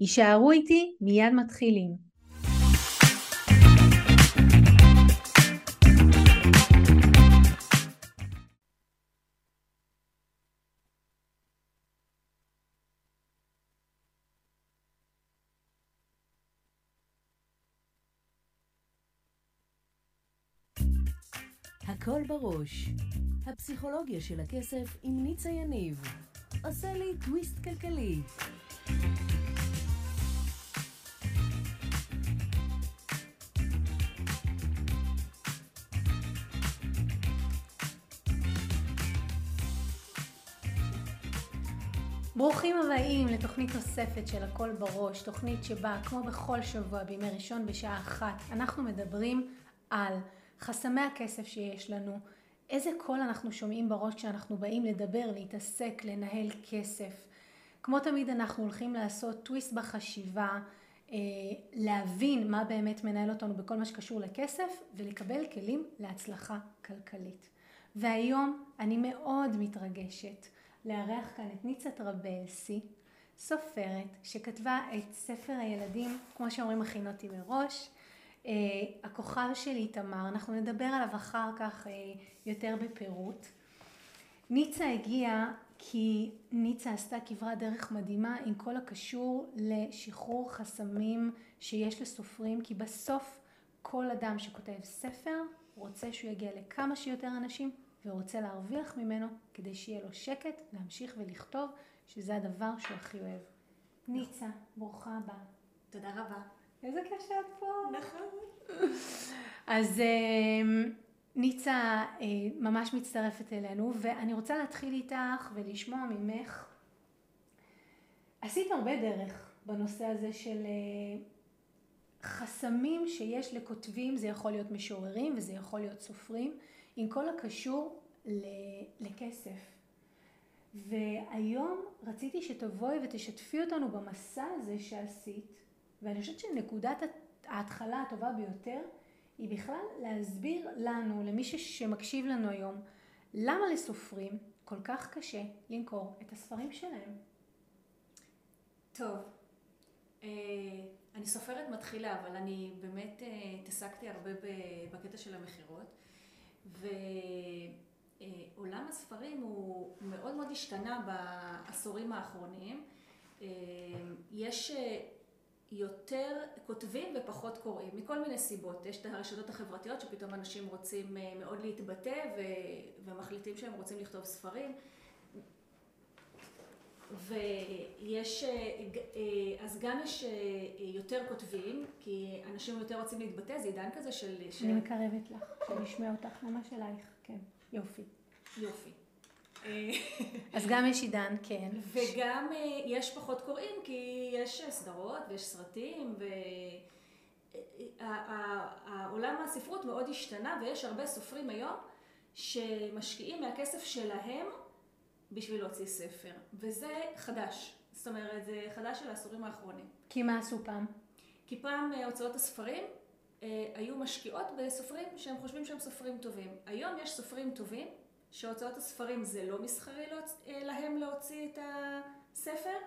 יישארו איתי, מיד מתחילים. הכל בראש. הפסיכולוגיה של הכסף עם ניצה יניב. עושה לי טוויסט כלכלי. ברוכים הבאים לתוכנית נוספת של הכל בראש, תוכנית שבה כמו בכל שבוע בימי ראשון בשעה אחת אנחנו מדברים על חסמי הכסף שיש לנו, איזה קול אנחנו שומעים בראש כשאנחנו באים לדבר, להתעסק, לנהל כסף. כמו תמיד אנחנו הולכים לעשות טוויסט בחשיבה, אה, להבין מה באמת מנהל אותנו בכל מה שקשור לכסף ולקבל כלים להצלחה כלכלית. והיום אני מאוד מתרגשת לארח כאן את ניצה טרבלסי, סופרת שכתבה את ספר הילדים, כמו שאומרים הכינותי מראש, Uh, הכוכב של איתמר, אנחנו נדבר עליו אחר כך uh, יותר בפירוט. ניצה הגיעה כי ניצה עשתה כברת דרך מדהימה עם כל הקשור לשחרור חסמים שיש לסופרים, כי בסוף כל אדם שכותב ספר רוצה שהוא יגיע לכמה שיותר אנשים ורוצה להרוויח ממנו כדי שיהיה לו שקט להמשיך ולכתוב, שזה הדבר שהוא הכי אוהב. ניצה, ברוכה הבאה. תודה רבה. איזה כיף שאת פה. נכון. אז אמ, ניצה אה, ממש מצטרפת אלינו, ואני רוצה להתחיל איתך ולשמוע ממך. עשית הרבה דרך בנושא הזה של אה, חסמים שיש לכותבים, זה יכול להיות משוררים וזה יכול להיות סופרים, עם כל הקשור לכסף. והיום רציתי שתבואי ותשתפי אותנו במסע הזה שעשית, ואני חושבת שנקודת ההתחלה הטובה ביותר היא בכלל להסביר לנו, למי שמקשיב לנו היום, למה לסופרים כל כך קשה למכור את הספרים שלהם. טוב, אה, אני סופרת מתחילה, אבל אני באמת אה, התעסקתי הרבה בקטע של המכירות, ועולם הספרים הוא מאוד מאוד השתנה בעשורים האחרונים. אה, יש יותר כותבים ופחות קוראים, מכל מיני סיבות. יש את הרשתות החברתיות שפתאום אנשים רוצים אה, מאוד להתבטא ו- ומחליטים שהם רוצים לכתוב ספרים. ויש, אה, אה, אז גם יש יותר כותבים, כי אנשים יותר רוצים להתבטא, זה עידן כזה של... אני מקרבת לך, שאני אשמע אותך ממש אלייך, כן, יופי. יופי. אז גם יש עידן, כן. וגם אה, יש פחות קוראים, כי יש סדרות ויש סרטים, ועולם הספרות מאוד השתנה, ויש הרבה סופרים היום שמשקיעים מהכסף שלהם בשביל להוציא ספר, וזה חדש. זאת אומרת, זה חדש של העשורים האחרונים. כי מה עשו פעם? כי פעם אה, הוצאות הספרים אה, היו משקיעות בסופרים שהם חושבים שהם סופרים טובים. היום יש סופרים טובים שהוצאות הספרים זה לא מסחרי להוצ... אה, להם להוציא את הספר,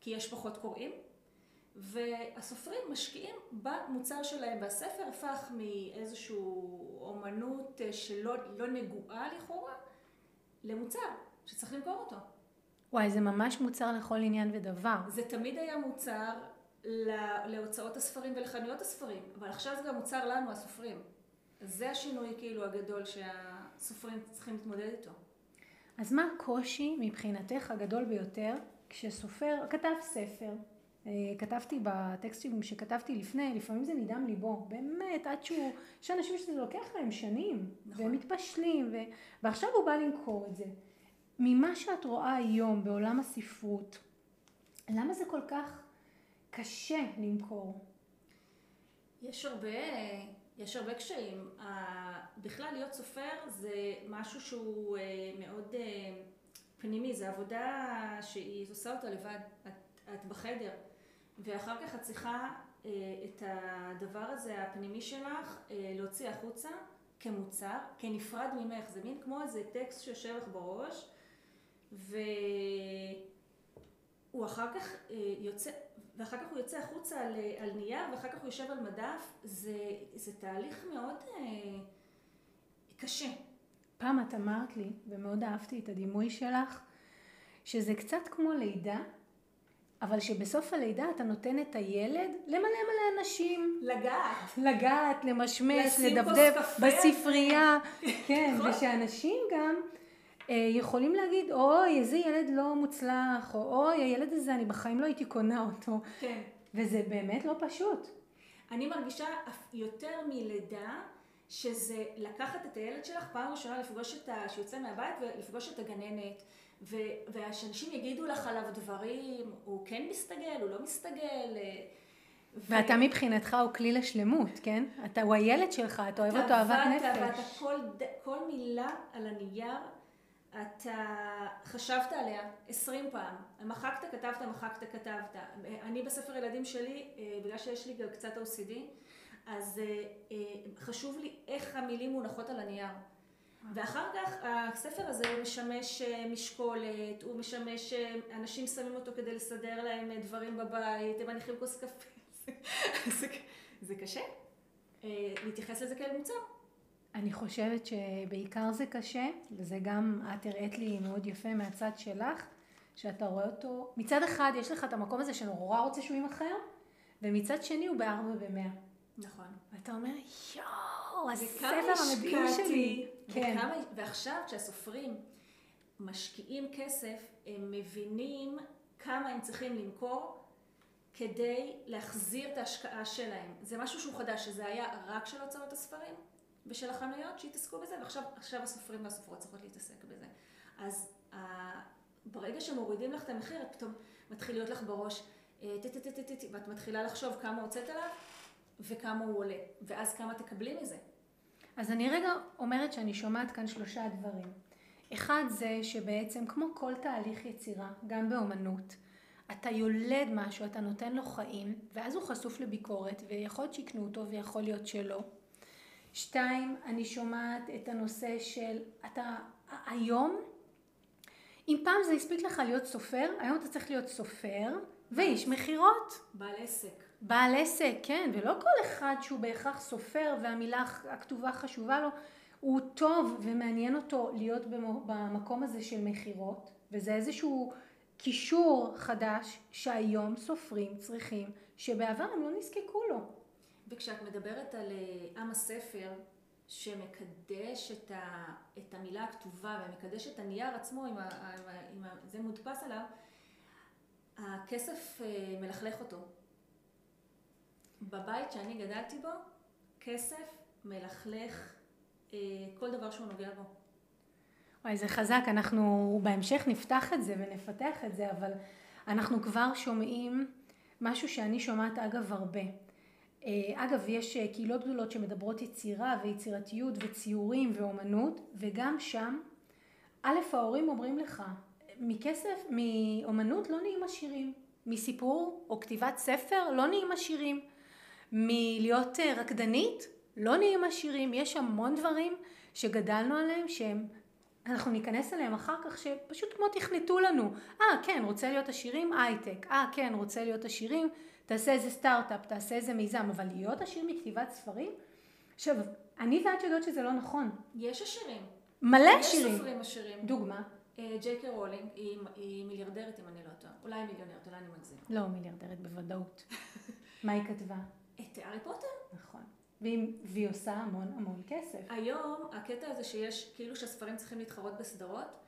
כי יש פחות קוראים, והסופרים משקיעים במוצר שלהם, והספר הפך מאיזושהי אומנות אה, שלא לא נגועה לכאורה, למוצר שצריך למכור אותו. וואי, זה ממש מוצר לכל עניין ודבר. זה תמיד היה מוצר להוצאות הספרים ולחנויות הספרים, אבל עכשיו זה גם מוצר לנו, הסופרים. זה השינוי כאילו הגדול שהסופרים צריכים להתמודד איתו. אז מה הקושי מבחינתך הגדול ביותר כשסופר כתב ספר, אה, כתבתי בטקסטים שכתבתי לפני, לפעמים זה נדם ליבו, באמת, עד שהוא, יש אנשים שזה לוקח להם שנים, נכון. והם מתבשלים, ו... ועכשיו הוא בא למכור את זה. ממה שאת רואה היום בעולם הספרות, למה זה כל כך קשה למכור? יש הרבה, יש הרבה קשיים. בכלל להיות סופר זה משהו שהוא אה, מאוד אה, פנימי, זו עבודה שהיא עושה אותה לבד, את, את בחדר, ואחר כך את צריכה אה, את הדבר הזה הפנימי שלך להוציא החוצה כמוצר, כנפרד ממך, זה מין כמו איזה טקסט שיושב לך בראש, והוא אחר כך יוצא, ואחר כך הוא יוצא החוצה על, על נייר, ואחר כך הוא יושב על מדף, זה, זה תהליך מאוד אה, קשה. פעם את אמרת לי, ומאוד אהבתי את הדימוי שלך, שזה קצת כמו לידה, אבל שבסוף הלידה אתה נותן את הילד למלא מלא אנשים. לגעת. לגעת, למשמש, לדפדף בספרייה. כן, נכון. ושאנשים גם אה, יכולים להגיד, אוי, איזה ילד לא מוצלח, או אוי, הילד הזה, אני בחיים לא הייתי קונה אותו. כן. וזה באמת לא פשוט. אני מרגישה יותר מלידה, שזה לקחת את הילד שלך פעם ראשונה לפגוש את ה... שיוצא מהבית ולפגוש את הגננת. ו... ושאנשים יגידו לך עליו דברים, הוא כן מסתגל, הוא לא מסתגל. אה, ואתה ו... מבחינתך הוא כלי לשלמות, כן? אתה, הוא הילד שלך, אתה אוהב אותו אהבת נפש. ואתה כל, כל מילה על הנייר אתה חשבת עליה עשרים פעם, מחקת, כתבת, מחקת, כתבת. אני בספר ילדים שלי, אה, בגלל שיש לי גם קצת OCD, אז אה, אה, חשוב לי איך המילים מונחות על הנייר. ואחר כך הספר הזה משמש משקולת, הוא משמש, אנשים שמים אותו כדי לסדר להם דברים בבית, הם מניחים כוס קפה, זה, זה קשה להתייחס לזה כאל מוצר. אני חושבת שבעיקר זה קשה, וזה גם את הראית לי מאוד יפה מהצד שלך, שאתה רואה אותו, מצד אחד יש לך את המקום הזה שנורא רוצה שהוא יימכר, ומצד שני הוא בארבע במאה. נכון. ואתה אומר, יואו, הספר המדהים שלי. כן. וכמה, ועכשיו כשהסופרים משקיעים כסף, הם מבינים כמה הם צריכים למכור כדי להחזיר את ההשקעה שלהם. זה משהו שהוא חדש, שזה היה רק של הוצאות הספרים. ושל החנויות שהתעסקו בזה, ועכשיו הסופרים והסופרות צריכות להתעסק בזה. אז ה... ברגע שמורידים לך את המחיר, את פתאום מתחיל להיות לך בראש טטטטטט, ואת מתחילה לחשוב כמה הוצאת עליו וכמה הוא עולה, ואז כמה תקבלי מזה. אז אני רגע אומרת שאני שומעת כאן שלושה דברים. אחד זה שבעצם כמו כל תהליך יצירה, גם באומנות, אתה יולד משהו, אתה נותן לו חיים, ואז הוא חשוף לביקורת, ויכול להיות שיקנו אותו ויכול להיות שלא. שתיים, אני שומעת את הנושא של, אתה היום, אם פעם זה הספיק לך להיות סופר, היום אתה צריך להיות סופר ואיש מכירות. בעל עסק. בעל עסק, כן, ולא כל אחד שהוא בהכרח סופר והמילה הכתובה חשובה לו, הוא טוב ומעניין אותו להיות במקום הזה של מכירות, וזה איזשהו קישור חדש שהיום סופרים צריכים, שבעבר הם לא נזקקו לו. וכשאת מדברת על אה, עם הספר, שמקדש את, ה, את המילה הכתובה ומקדש את הנייר עצמו, עם, ה, עם, ה, עם ה, זה מודפס עליו, הכסף אה, מלכלך אותו. בבית שאני גדלתי בו, כסף מלכלך אה, כל דבר שהוא נוגע בו. וואי, זה חזק, אנחנו בהמשך נפתח את זה ונפתח את זה, אבל אנחנו כבר שומעים משהו שאני שומעת אגב הרבה. אה, אגב, יש אה, קהילות גדולות שמדברות יצירה ויצירתיות וציורים ואומנות, וגם שם, א', ההורים אומרים לך, מכסף, מאומנות לא נהיים עשירים, מסיפור או כתיבת ספר לא נהיים עשירים, מלהיות אה, רקדנית לא נהיים עשירים, יש המון דברים שגדלנו עליהם שהם אנחנו ניכנס אליהם אחר כך שפשוט כמו תכנתו לנו. אה, כן, רוצה להיות עשירים? הייטק. אה, כן, רוצה להיות עשירים? תעשה איזה סטארט-אפ, תעשה איזה מיזם, אבל להיות עשיר מכתיבת ספרים? עכשיו, אני ואת יודעות שזה לא נכון. יש עשירים. מלא עשירים. יש סופרים עשירים. דוגמה. אה, ג'יי קי רולינג, היא, היא מיליארדרת אם אני לא טועה. אולי מיליונרת, אולי אני מגזים. לא מיליארדרת בוודאות. מה היא כתבה? את הארי פוטר. נכון. והיא, והיא עושה המון המון כסף. היום הקטע הזה שיש, כאילו שהספרים צריכים להתחרות בסדרות,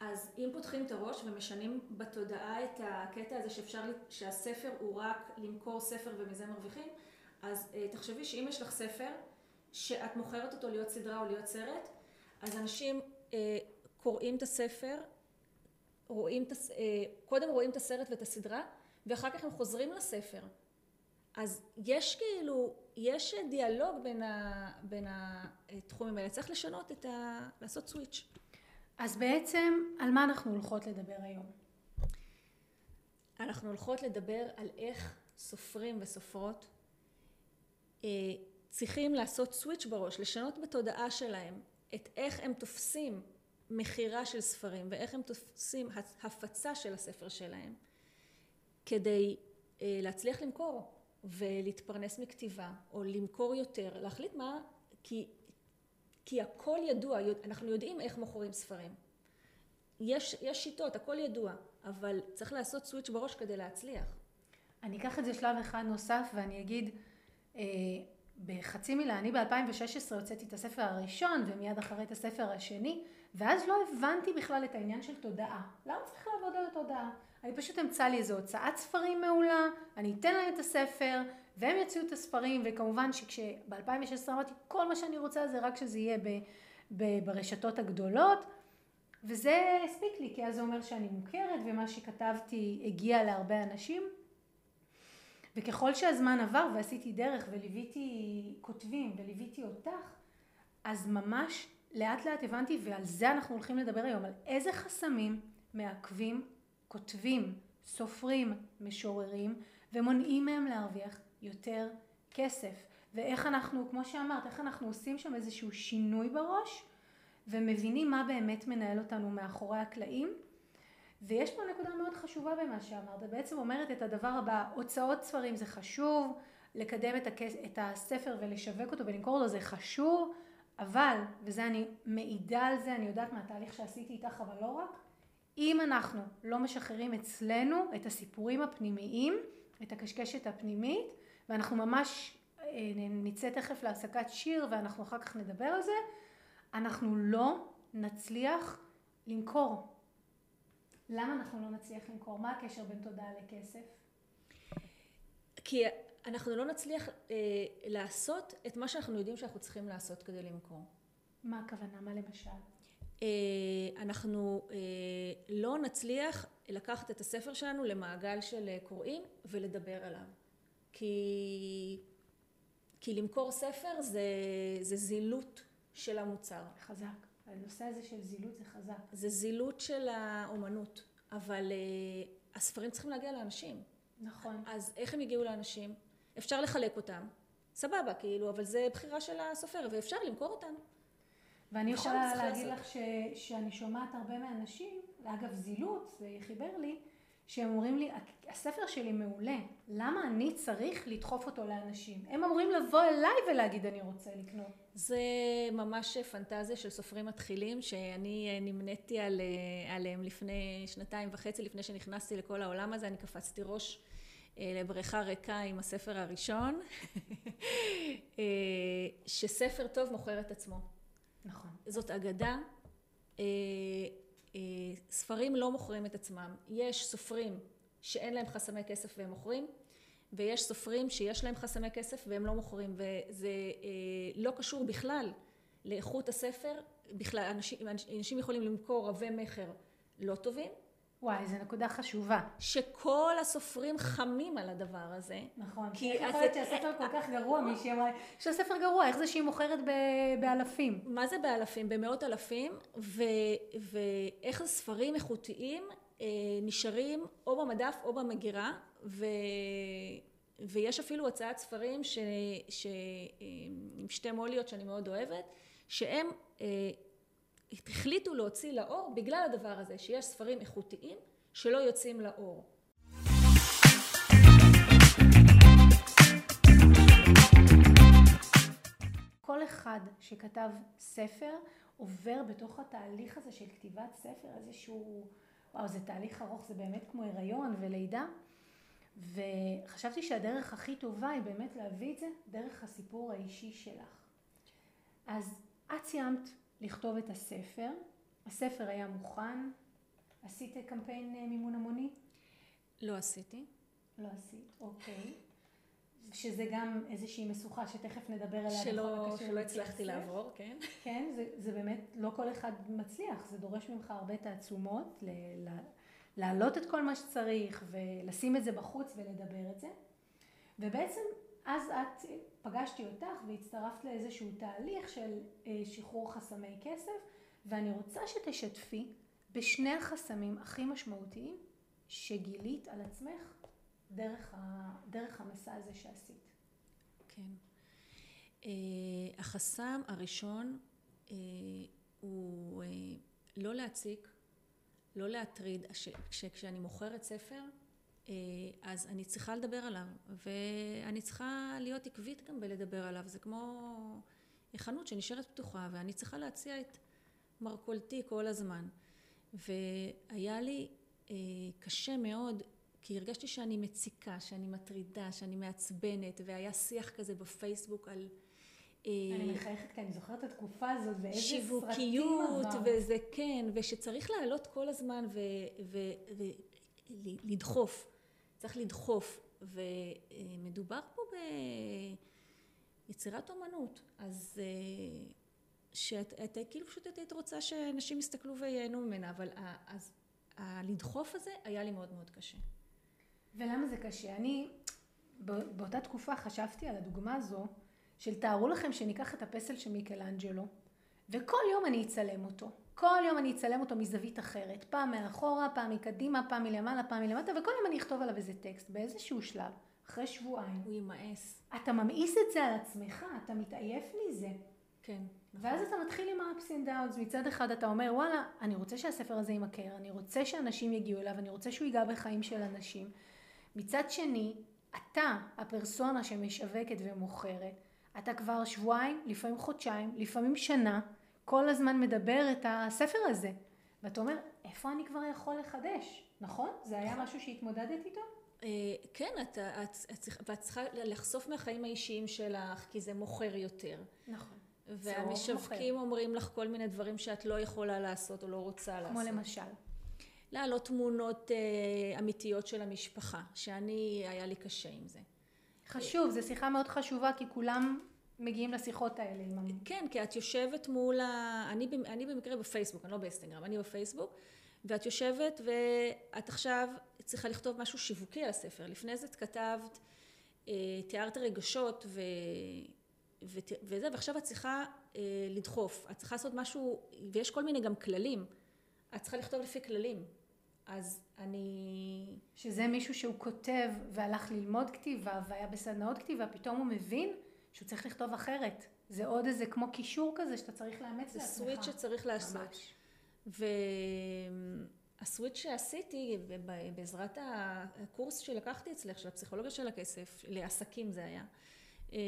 אז אם פותחים את הראש ומשנים בתודעה את הקטע הזה שאפשר, שהספר הוא רק למכור ספר ומזה מרוויחים, אז אה, תחשבי שאם יש לך ספר, שאת מוכרת אותו להיות סדרה או להיות סרט, אז אנשים אה, קוראים את הספר, רואים את, אה, קודם רואים את הסרט ואת הסדרה, ואחר כך הם חוזרים לספר. אז יש כאילו, יש דיאלוג בין, ה, בין התחומים האלה, צריך לשנות את ה... לעשות סוויץ'. אז בעצם, על מה אנחנו הולכות לדבר היום? אנחנו הולכות לדבר על איך סופרים וסופרות אה, צריכים לעשות סוויץ' בראש, לשנות בתודעה שלהם את איך הם תופסים מכירה של ספרים ואיך הם תופסים הפצה של הספר שלהם כדי אה, להצליח למכור ולהתפרנס מכתיבה או למכור יותר, להחליט מה, כי, כי הכל ידוע, אנחנו יודעים איך מוכרים ספרים. יש, יש שיטות, הכל ידוע, אבל צריך לעשות סוויץ' בראש כדי להצליח. אני אקח את זה שלב אחד נוסף ואני אגיד אה, בחצי מילה, אני ב-2016 הוצאתי את הספר הראשון ומיד אחרי את הספר השני ואז לא הבנתי בכלל את העניין של תודעה. למה צריך לעבוד על התודעה? אני פשוט אמצא לי איזו הוצאת ספרים מעולה, אני אתן להם את הספר והם יוציאו את הספרים וכמובן שכשב-2016 אמרתי כל מה שאני רוצה זה רק שזה יהיה ב, ב, ברשתות הגדולות וזה הספיק לי כי אז זה אומר שאני מוכרת ומה שכתבתי הגיע להרבה אנשים. וככל שהזמן עבר ועשיתי דרך וליוויתי כותבים וליוויתי אותך, אז ממש לאט לאט הבנתי ועל זה אנחנו הולכים לדבר היום, על איזה חסמים מעכבים כותבים, סופרים, משוררים ומונעים מהם להרוויח יותר כסף. ואיך אנחנו, כמו שאמרת, איך אנחנו עושים שם איזשהו שינוי בראש ומבינים מה באמת מנהל אותנו מאחורי הקלעים. ויש פה נקודה מאוד חשובה במה שאמרת, בעצם אומרת את הדבר הבא, הוצאות ספרים זה חשוב, לקדם את, הכס, את הספר ולשווק אותו ולמכור לו זה חשוב, אבל, וזה אני מעידה על זה, אני יודעת מהתהליך שעשיתי איתך, אבל לא רק, אם אנחנו לא משחררים אצלנו את הסיפורים הפנימיים, את הקשקשת הפנימית, ואנחנו ממש אה, נצא תכף להפסקת שיר ואנחנו אחר כך נדבר על זה, אנחנו לא נצליח למכור. למה אנחנו לא נצליח למכור? מה הקשר בין תודעה לכסף? כי אנחנו לא נצליח אה, לעשות את מה שאנחנו יודעים שאנחנו צריכים לעשות כדי למכור. מה הכוונה? מה למשל? אה, אנחנו אה, לא נצליח לקחת את הספר שלנו למעגל של אה, קוראים ולדבר עליו. כי, כי למכור ספר זה, זה זילות של המוצר. חזק. הנושא הזה של זילות זה חזק. זה זילות של האומנות, אבל uh, הספרים צריכים להגיע לאנשים. נכון. אז איך הם יגיעו לאנשים? אפשר לחלק אותם, סבבה, כאילו, אבל זה בחירה של הסופר, ואפשר למכור אותם. ואני יכולה להגיד לך ש, שאני שומעת הרבה מהאנשים, אגב זילות, זה חיבר לי, שהם אומרים לי, הספר שלי מעולה, למה אני צריך לדחוף אותו לאנשים? הם אמורים לבוא אליי ולהגיד אני רוצה לקנות. זה ממש פנטזיה של סופרים מתחילים שאני אה, נמניתי על, אה, עליהם לפני שנתיים וחצי לפני שנכנסתי לכל העולם הזה אני קפצתי ראש אה, לבריכה ריקה עם הספר הראשון שספר טוב מוכר את עצמו. נכון. זאת אגדה ספרים לא מוכרים את עצמם. יש סופרים שאין להם חסמי כסף והם מוכרים ויש סופרים שיש להם חסמי כסף והם לא מוכרים וזה אה, לא קשור בכלל לאיכות הספר. בכלל אנשים, אנשים יכולים למכור רבי מכר לא טובים וואי, זו נקודה חשובה. שכל הסופרים חמים על הדבר הזה. נכון. כי איך יכול להיות שהספר כל כך גרוע, מישהי אמרה, שהספר גרוע, איך זה שהיא מוכרת באלפים? מה זה באלפים? במאות אלפים, ו, ואיך ספרים איכותיים אה, נשארים או במדף או במגירה, ו... ויש אפילו הצעת ספרים ש... ש... עם שתי מוליות שאני מאוד אוהבת, שהם אה, החליטו להוציא לאור בגלל הדבר הזה, שיש ספרים איכותיים שלא יוצאים לאור. כל אחד שכתב ספר עובר בתוך התהליך הזה של כתיבת ספר איזשהו וואו, זה תהליך ארוך, זה באמת כמו הריון ולידה. וחשבתי שהדרך הכי טובה היא באמת להביא את זה דרך הסיפור האישי שלך. אז את סיימת לכתוב את הספר, הספר היה מוכן, עשית קמפיין אה, מימון המוני? לא עשיתי. לא עשית, אוקיי. שזה גם איזושהי משוכה שתכף נדבר עליה. שלא, שלא הצלחתי לעבור, כן. כן, זה, זה באמת, לא כל אחד מצליח, זה דורש ממך הרבה תעצומות ל, ל, להעלות את כל מה שצריך ולשים את זה בחוץ ולדבר את זה. ובעצם אז את, פגשתי אותך והצטרפת לאיזשהו תהליך של אה, שחרור חסמי כסף, ואני רוצה שתשתפי בשני החסמים הכי משמעותיים שגילית על עצמך דרך, ה, דרך המסע הזה שעשית. כן. Uh, החסם הראשון uh, הוא לא להציק, לא להטריד. כשאני מוכרת ספר, אז אני צריכה לדבר עליו, ואני צריכה להיות עקבית גם בלדבר עליו. זה כמו חנות שנשארת פתוחה, ואני צריכה להציע את מרכולתי כל הזמן. והיה לי uh, קשה מאוד כי הרגשתי שאני מציקה, שאני מטרידה, שאני מעצבנת, והיה שיח כזה בפייסבוק על... אה, אני מחייכת כי אני זוכרת את התקופה הזאת, ואיזה סרטים עברת. שיווקיות, וזה כן, ושצריך לעלות כל הזמן ולדחוף. צריך לדחוף. ומדובר פה ביצירת אומנות. אז אה, שאת כאילו פשוט היית רוצה שאנשים יסתכלו וייהנו ממנה, אבל אז הלדחוף הזה היה לי מאוד מאוד קשה. ולמה זה קשה? אני באותה תקופה חשבתי על הדוגמה הזו של תארו לכם שניקח את הפסל של מיקלאנג'לו וכל יום אני אצלם אותו. כל יום אני אצלם אותו מזווית אחרת. פעם מאחורה, פעם מקדימה, פעם מלמעלה, פעם מלמטה, וכל יום אני אכתוב עליו איזה טקסט באיזשהו שלב, אחרי שבועיים. הוא יימאס. אתה ממאיס את זה על עצמך, אתה מתעייף מזה. כן. ואז אתה מתחיל עם ה-ups and downs, מצד אחד אתה אומר וואלה, אני רוצה שהספר הזה יימכר, אני רוצה שאנשים יגיעו אליו, אני רוצה שהוא ייגע בחיים של אנשים. מצד שני, אתה הפרסונה שמשווקת ומוכרת, אתה כבר שבועיים, לפעמים חודשיים, לפעמים שנה, כל הזמן מדבר את הספר הזה. ואתה אומר, איפה אני כבר יכול לחדש? נכון? זה היה נכון. משהו שהתמודדת איתו? אה, כן, את, את, את, ואת צריכה לחשוף מהחיים האישיים שלך, כי זה מוכר יותר. נכון. והמשווקים אומרים לך כל מיני דברים שאת לא יכולה לעשות או לא רוצה כמו לעשות. כמו למשל? להעלות תמונות אה, אמיתיות של המשפחה, שאני, היה לי קשה עם זה. חשוב, זו שיחה מאוד חשובה, כי כולם מגיעים לשיחות האלה. עם... כן, כי את יושבת מול ה... אני, אני במקרה בפייסבוק, אני לא באינסטגרם, אני בפייסבוק, ואת יושבת ואת עכשיו צריכה לכתוב משהו שיווקי על הספר. לפני זה את כתבת, אה, תיארת רגשות ו... וזה, ועכשיו את צריכה אה, לדחוף, את צריכה לעשות משהו, ויש כל מיני גם כללים, את צריכה לכתוב לפי כללים. אז אני... שזה מישהו שהוא כותב והלך ללמוד כתיבה והיה בסדנאות כתיבה, פתאום הוא מבין שהוא צריך לכתוב אחרת. זה עוד איזה כמו קישור כזה שאתה צריך לאמץ לעצמך. זה סוויץ' שצריך לעשות. והסוויץ' שעשיתי בעזרת הקורס שלקחתי אצלך, של הפסיכולוגיה של הכסף, לעסקים זה היה, אמ,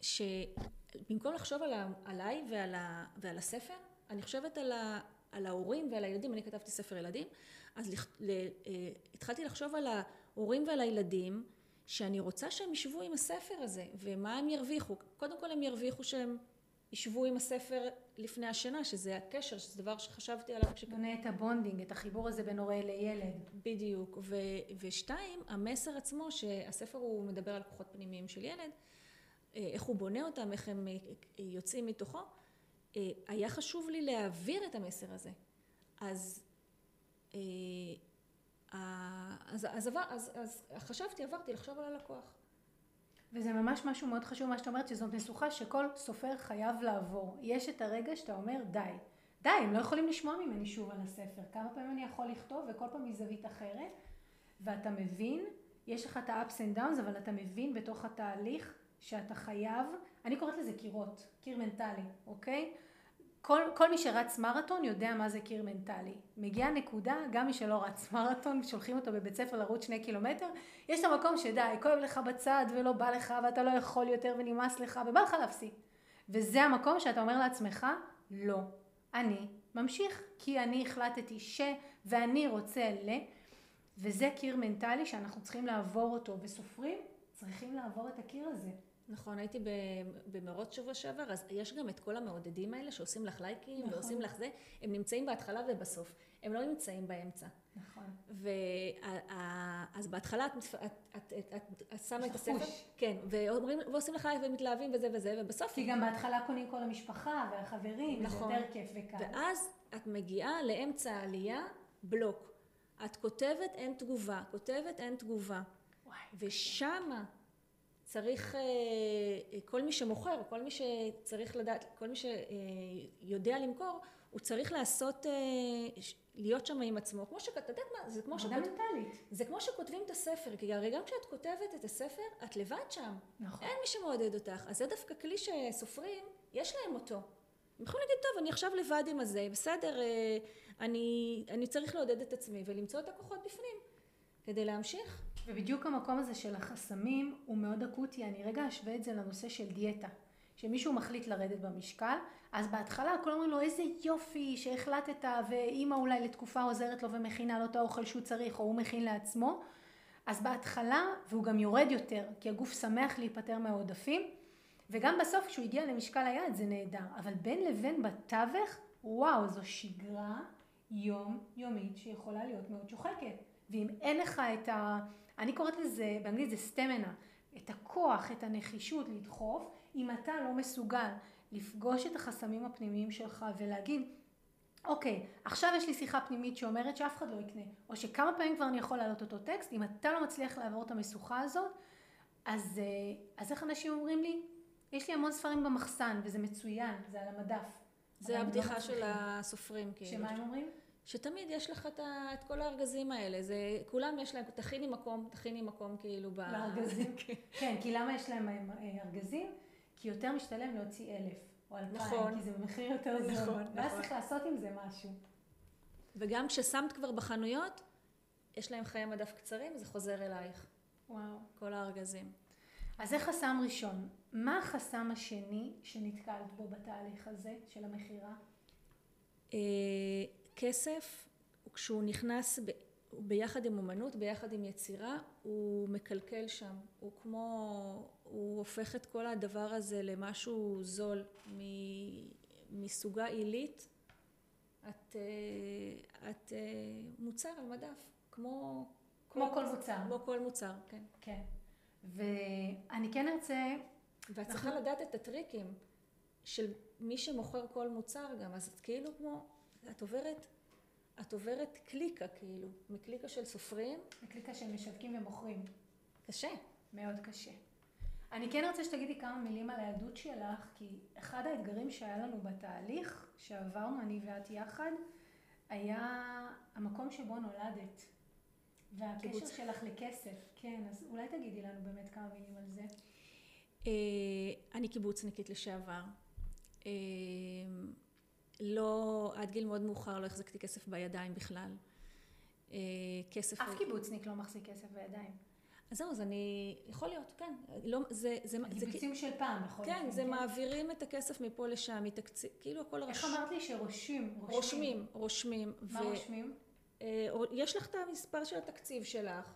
שבמקום לחשוב עליי ועל, ועל הספר, אני חושבת על, ה, על ההורים ועל הילדים, אני כתבתי ספר ילדים, אז לח, ל, אה, התחלתי לחשוב על ההורים ועל הילדים, שאני רוצה שהם ישבו עם הספר הזה, ומה הם ירוויחו. קודם כל הם ירוויחו שהם ישבו עם הספר לפני השינה, שזה הקשר, שזה דבר שחשבתי עליו. שכ... בונה את ה bonding, את החיבור הזה בין הורה לילד. בדיוק. ו, ושתיים, המסר עצמו, שהספר הוא מדבר על כוחות פנימיים של ילד, אה, איך הוא בונה אותם, איך הם אה, יוצאים מתוכו. אה, היה חשוב לי להעביר את המסר הזה. אז, אז, אז, אז, אז חשבתי, עברתי לחשוב על הלקוח. וזה ממש משהו מאוד חשוב מה שאת אומרת, שזאת משוכה שכל סופר חייב לעבור. יש את הרגע שאתה אומר, די. די, הם לא יכולים לשמוע ממני שוב על הספר. כמה פעמים אני יכול לכתוב וכל פעם מזווית אחרת, ואתה מבין, יש לך את ה-ups and downs, אבל אתה מבין בתוך התהליך שאתה חייב, אני קוראת לזה קירות, קיר מנטלי, אוקיי? כל, כל מי שרץ מרתון יודע מה זה קיר מנטלי. מגיעה נקודה, גם מי שלא רץ מרתון, שולחים אותו בבית ספר לרוץ שני קילומטר, יש את המקום שדי, כואב לך בצד ולא בא לך ואתה לא יכול יותר ונמאס לך ובא לך להפסיק. וזה המקום שאתה אומר לעצמך, לא, אני ממשיך, כי אני החלטתי ש, ואני רוצה ל, וזה קיר מנטלי שאנחנו צריכים לעבור אותו, וסופרים צריכים לעבור את הקיר הזה. נכון, הייתי במרוץ שבוע שעבר, אז יש גם את כל המעודדים האלה שעושים לך לייקים נכון. ועושים לך זה, הם נמצאים בהתחלה ובסוף, הם לא נמצאים באמצע. נכון. ואז בהתחלה את, את, את, את, את, את שמה את הספר, כן, ואומרים, ועושים לך לייק ומתלהבים וזה וזה, ובסוף... כי גם בהתחלה קונים כל המשפחה והחברים, נכון. יותר כיף וקל. ואז את מגיעה לאמצע העלייה, בלוק. את כותבת אין תגובה, כותבת אין תגובה. וואי, ושמה צריך, אה, כל מי שמוכר, כל מי שצריך לדעת, כל מי שיודע למכור, הוא צריך לעשות, אה, להיות שם עם עצמו, כמו שאת יודעת מה, זה כמו עבודה שכות- מנטלית. זה כמו שכותבים את הספר, כי הרי גם כשאת כותבת את הספר, את לבד שם. נכון. אין מי שמעודד אותך. אז זה דווקא כלי שסופרים, יש להם אותו. הם יכולים להגיד, טוב, אני עכשיו לבד עם הזה, בסדר, אה, אני, אני צריך לעודד את עצמי ולמצוא את הכוחות בפנים, כדי להמשיך. ובדיוק המקום הזה של החסמים הוא מאוד אקוטי. אני רגע אשווה את זה לנושא של דיאטה. כשמישהו מחליט לרדת במשקל, אז בהתחלה כולם אומרים לו איזה יופי שהחלטת ואימא אולי לתקופה עוזרת לו ומכינה לו את האוכל שהוא צריך או הוא מכין לעצמו. אז בהתחלה, והוא גם יורד יותר, כי הגוף שמח להיפטר מהעודפים, וגם בסוף כשהוא הגיע למשקל היעד זה נהדר. אבל בין לבין בתווך, וואו, זו שגרה יומיומית שיכולה להיות מאוד שוחקת. ואם אין לך את ה... אני קוראת לזה, באנגלית זה סטמנה, את הכוח, את הנחישות לדחוף, אם אתה לא מסוגל לפגוש את החסמים הפנימיים שלך ולהגיד, אוקיי, עכשיו יש לי שיחה פנימית שאומרת שאף אחד לא יקנה, או שכמה פעמים כבר אני יכול להעלות אותו טקסט, אם אתה לא מצליח לעבור את המשוכה הזאת, אז, אה, אז איך אנשים אומרים לי, יש לי המון ספרים במחסן וזה מצוין, זה על המדף. זה לא הבדיחה של. הסופרים, כאילו. שמה הם אומרים? שתמיד יש לך את, ה, את כל הארגזים האלה, זה, כולם יש להם, תכיני מקום, תכיני מקום כאילו ב... לארגזים. כן, כי למה יש להם אה, ארגזים? כי יותר משתלם להוציא אלף או אלפיים, נכון. כי זה במחיר יותר זול. נכון, ואז נכון. צריך לעשות עם זה משהו. וגם כששמת כבר בחנויות, יש להם חיי מדף קצרים, זה חוזר אלייך, וואו. כל הארגזים. אז זה חסם ראשון. מה החסם השני שנתקלת בו בתהליך הזה של המכירה? כסף, כשהוא נכנס ב, ביחד עם אומנות, ביחד עם יצירה, הוא מקלקל שם. הוא כמו, הוא הופך את כל הדבר הזה למשהו זול. מ, מסוגה עילית, את, אה, את אה, מוצר על מדף, כמו... כמו כל מוצר. כמו כל מוצר, כן. כן. ואני כן ארצה, ואת צריכה לדעת את הטריקים של מי שמוכר כל מוצר גם, אז את כאילו כמו, את עוברת, את עוברת קליקה כאילו, מקליקה של סופרים, בקליקה של משווקים ומוכרים. קשה. מאוד קשה. אני כן רוצה שתגידי כמה מילים על הילדות שלך, כי אחד האתגרים שהיה לנו בתהליך, שעברנו אני ואת יחד, היה המקום שבו נולדת. והקשר קיבוץ. שלך לכסף. כן, אז אולי תגידי לנו באמת כמה מילים על זה. אה, אני קיבוצניקית לשעבר. לא, עד גיל מאוד מאוחר לא החזקתי כסף בידיים בכלל. אה, כסף... אף קיבוצניק לא מחזיק כסף בידיים. אז זהו, אז אני... יכול להיות, כן. לא, זה... זה, זה הקיבוצים של פעם, נכון? כן, זה מעבירים את הכסף מפה לשם, מתקציב, כאילו הכל איך רש... אמרת לי שרושמים? רושמים, רושמים. מה רושמים? אה, יש לך את המספר של התקציב שלך,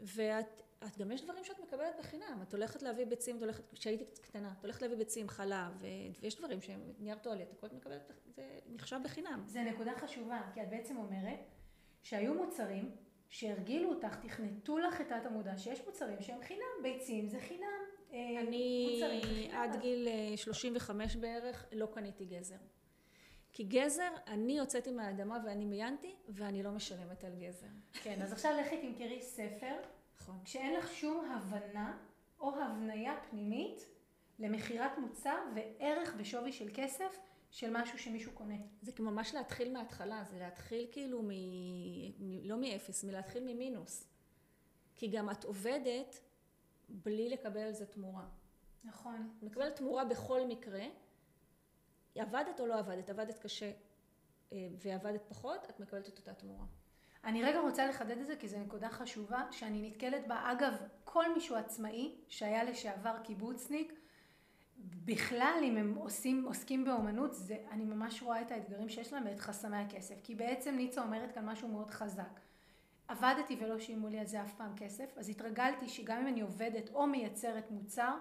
ואת את, גם יש דברים שאת מקבלת בחינם. את הולכת להביא ביצים, את הולכת, כשהייתי קטנה, את הולכת להביא ביצים, חלב, ויש דברים שהם נייר טואלט, הכל את מקבלת, זה נחשב בחינם. זה נקודה חשובה, כי את בעצם אומרת שהיו מוצרים שהרגילו אותך, תכנתו לך את תת המודע, שיש מוצרים שהם חינם, ביצים זה חינם, אה, אני. עד גיל אה, 35 בערך לא קניתי גזר. כי גזר, אני הוצאתי מהאדמה ואני מיינתי, ואני לא משלמת על גזר. כן, אז עכשיו לכי תמכרי ספר, נכון. כשאין לך שום הבנה או הבניה פנימית למכירת מוצר וערך בשווי של כסף של משהו שמישהו קונה. זה ממש להתחיל מההתחלה, זה להתחיל כאילו מ... מ... לא מאפס, מלהתחיל ממינוס. כי גם את עובדת בלי לקבל על זה תמורה. נכון. מקבלת תמורה בכל מקרה, עבדת או לא עבדת, עבדת קשה אה, ועבדת פחות, את מקבלת את אותה תמורה. אני רגע רוצה לחדד את זה כי זו נקודה חשובה שאני נתקלת בה. אגב, כל מישהו עצמאי שהיה לשעבר קיבוצניק, בכלל אם הם עושים, עוסקים באומנות, זה, אני ממש רואה את האתגרים שיש להם ואת חסמי הכסף. כי בעצם ניצה אומרת כאן משהו מאוד חזק. עבדתי ולא שילמו לי על זה אף פעם כסף, אז התרגלתי שגם אם אני עובדת או מייצרת מוצר,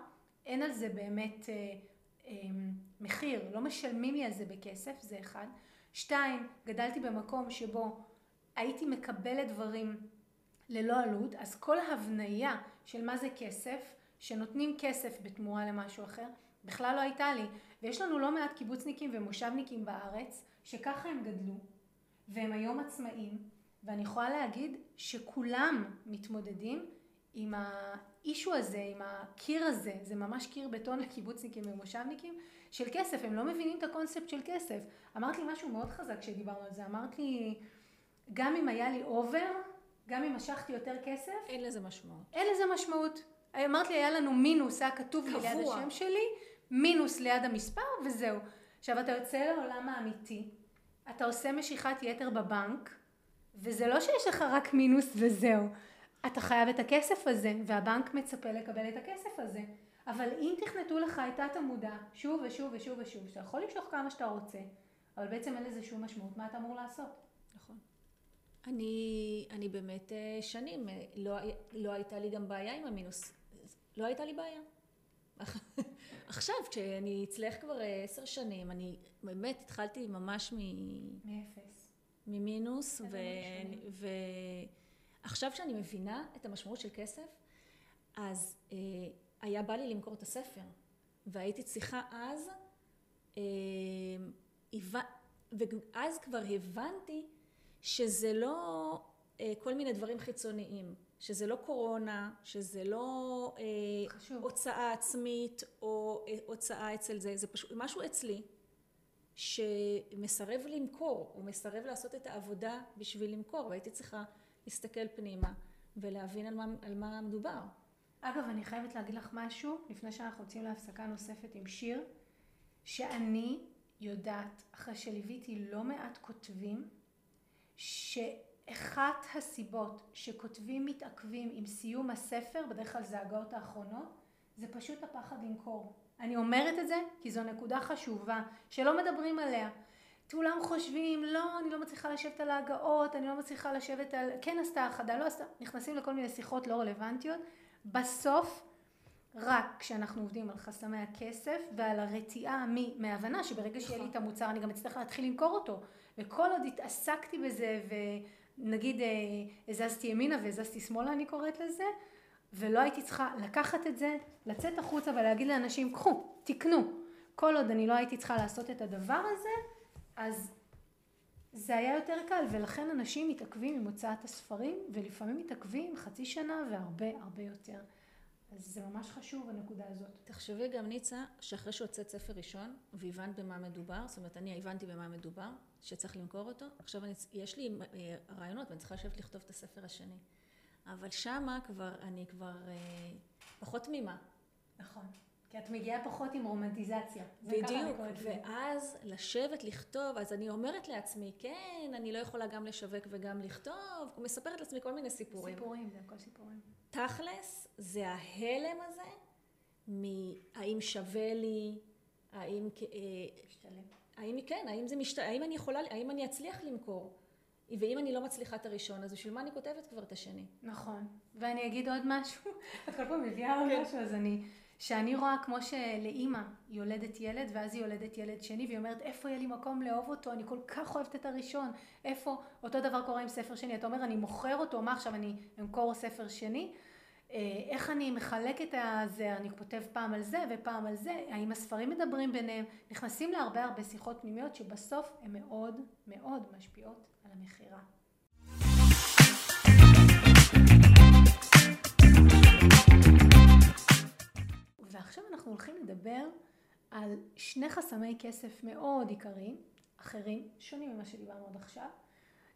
אין על זה באמת אה, אה, מחיר, לא משלמים לי על זה בכסף, זה אחד. שתיים, גדלתי במקום שבו הייתי מקבלת דברים ללא עלות, אז כל ההבניה של מה זה כסף, שנותנים כסף בתמורה למשהו אחר, בכלל לא הייתה לי. ויש לנו לא מעט קיבוצניקים ומושבניקים בארץ, שככה הם גדלו, והם היום עצמאים, ואני יכולה להגיד שכולם מתמודדים עם ה issue הזה, עם הקיר הזה, זה ממש קיר בטון לקיבוצניקים ומושבניקים, של כסף, הם לא מבינים את הקונספט של כסף. אמרת לי משהו מאוד חזק כשדיברנו על זה, אמרת לי, גם אם היה לי over, גם אם משכתי יותר כסף, אין לזה משמעות. אין לזה משמעות. אמרת לי, היה לנו מינוס, היה כתוב לי ליד השם שלי, מינוס ליד המספר, וזהו. עכשיו, אתה יוצא לעולם האמיתי, אתה עושה משיכת יתר בבנק, וזה לא שיש לך רק מינוס וזהו. אתה חייב את הכסף הזה, והבנק מצפה לקבל את הכסף הזה. אבל אם תכנתו לך את תת המודע שוב ושוב ושוב ושוב, שאתה יכול למשוך כמה שאתה רוצה, אבל בעצם אין לזה שום משמעות, מה אתה אמור לעשות? אני, אני באמת אה, שנים, אה, לא, לא הייתה לי גם בעיה עם המינוס. לא הייתה לי בעיה. עכשיו, כשאני אצלך כבר אה, עשר שנים, אני באמת התחלתי ממש מ... מאפס. ממינוס, ו... ועכשיו שאני מבינה את המשמעות של כסף, אז אה, היה בא לי למכור את הספר, והייתי צריכה אז, אה, ואז כבר הבנתי שזה לא אה, כל מיני דברים חיצוניים, שזה לא קורונה, שזה לא אה, הוצאה עצמית או אה, הוצאה אצל זה, זה פשוט משהו אצלי שמסרב למכור, הוא מסרב לעשות את העבודה בשביל למכור, והייתי צריכה להסתכל פנימה ולהבין על מה, על מה מדובר. אגב, אני חייבת להגיד לך משהו, לפני שאנחנו יוצאים להפסקה נוספת עם שיר, שאני יודעת, אחרי שליוויתי לא מעט כותבים, שאחת הסיבות שכותבים מתעכבים עם סיום הספר, בדרך כלל זה ההגאות האחרונות, זה פשוט הפחד למכור. אני אומרת את זה כי זו נקודה חשובה שלא מדברים עליה. כולם חושבים, לא, אני לא מצליחה לשבת על ההגאות, אני לא מצליחה לשבת על... כן עשתה האחדה, לא עשתה... נכנסים לכל מיני שיחות לא רלוונטיות. בסוף, רק כשאנחנו עובדים על חסמי הכסף ועל הרתיעה מהבנה שברגע שיהיה לי נכון. את המוצר אני גם אצטרך להתחיל למכור אותו. וכל עוד התעסקתי בזה ונגיד אה, הזזתי ימינה והזזתי שמאלה אני קוראת לזה, ולא הייתי צריכה לקחת את זה, לצאת החוצה ולהגיד לאנשים, קחו, תקנו. כל עוד אני לא הייתי צריכה לעשות את הדבר הזה, אז זה היה יותר קל, ולכן אנשים מתעכבים עם הוצאת הספרים, ולפעמים מתעכבים חצי שנה והרבה הרבה יותר. אז זה ממש חשוב הנקודה הזאת. תחשבי גם ניצה, שאחרי שהוצאת ספר ראשון, והבנת במה מדובר, זאת אומרת אני הבנתי במה מדובר, שצריך למכור אותו, עכשיו אני, יש לי אה, רעיונות ואני צריכה לשבת לכתוב את הספר השני. אבל שמה כבר, אני כבר אה, פחות תמימה. נכון. כי את מגיעה פחות עם רומנטיזציה. בדיוק, ואז לשבת לכתוב, אז אני אומרת לעצמי, כן, אני לא יכולה גם לשווק וגם לכתוב, מספרת לעצמי כל מיני סיפורים. סיפורים, זה הכל סיפורים. תכלס, זה ההלם הזה, מהאם שווה לי, האם... אה, משתלם. האם כן, האם זה משת... האם אני יכולה, האם אני אצליח למכור? ואם אני לא מצליחה את הראשון, אז בשביל מה אני כותבת כבר את השני? נכון. ואני אגיד עוד משהו, את כל פעם מביאה עוד כן. משהו, אז אני, שאני רואה כמו שלאימא יולדת ילד, ואז היא יולדת ילד שני, והיא אומרת, איפה יהיה לי מקום לאהוב אותו? אני כל כך אוהבת את הראשון. איפה? אותו דבר קורה עם ספר שני. אתה אומר, אני מוכר אותו, מה עכשיו אני אמכור ספר שני? אה, איך אני מחלק את הזה, אני כותב פעם על זה ופעם על זה, האם הספרים מדברים ביניהם, נכנסים להרבה הרבה שיחות פנימיות שבסוף הן מאוד מאוד משפיעות על המכירה. ועכשיו אנחנו הולכים לדבר על שני חסמי כסף מאוד עיקריים, אחרים, שונים ממה שדיברנו עד עכשיו.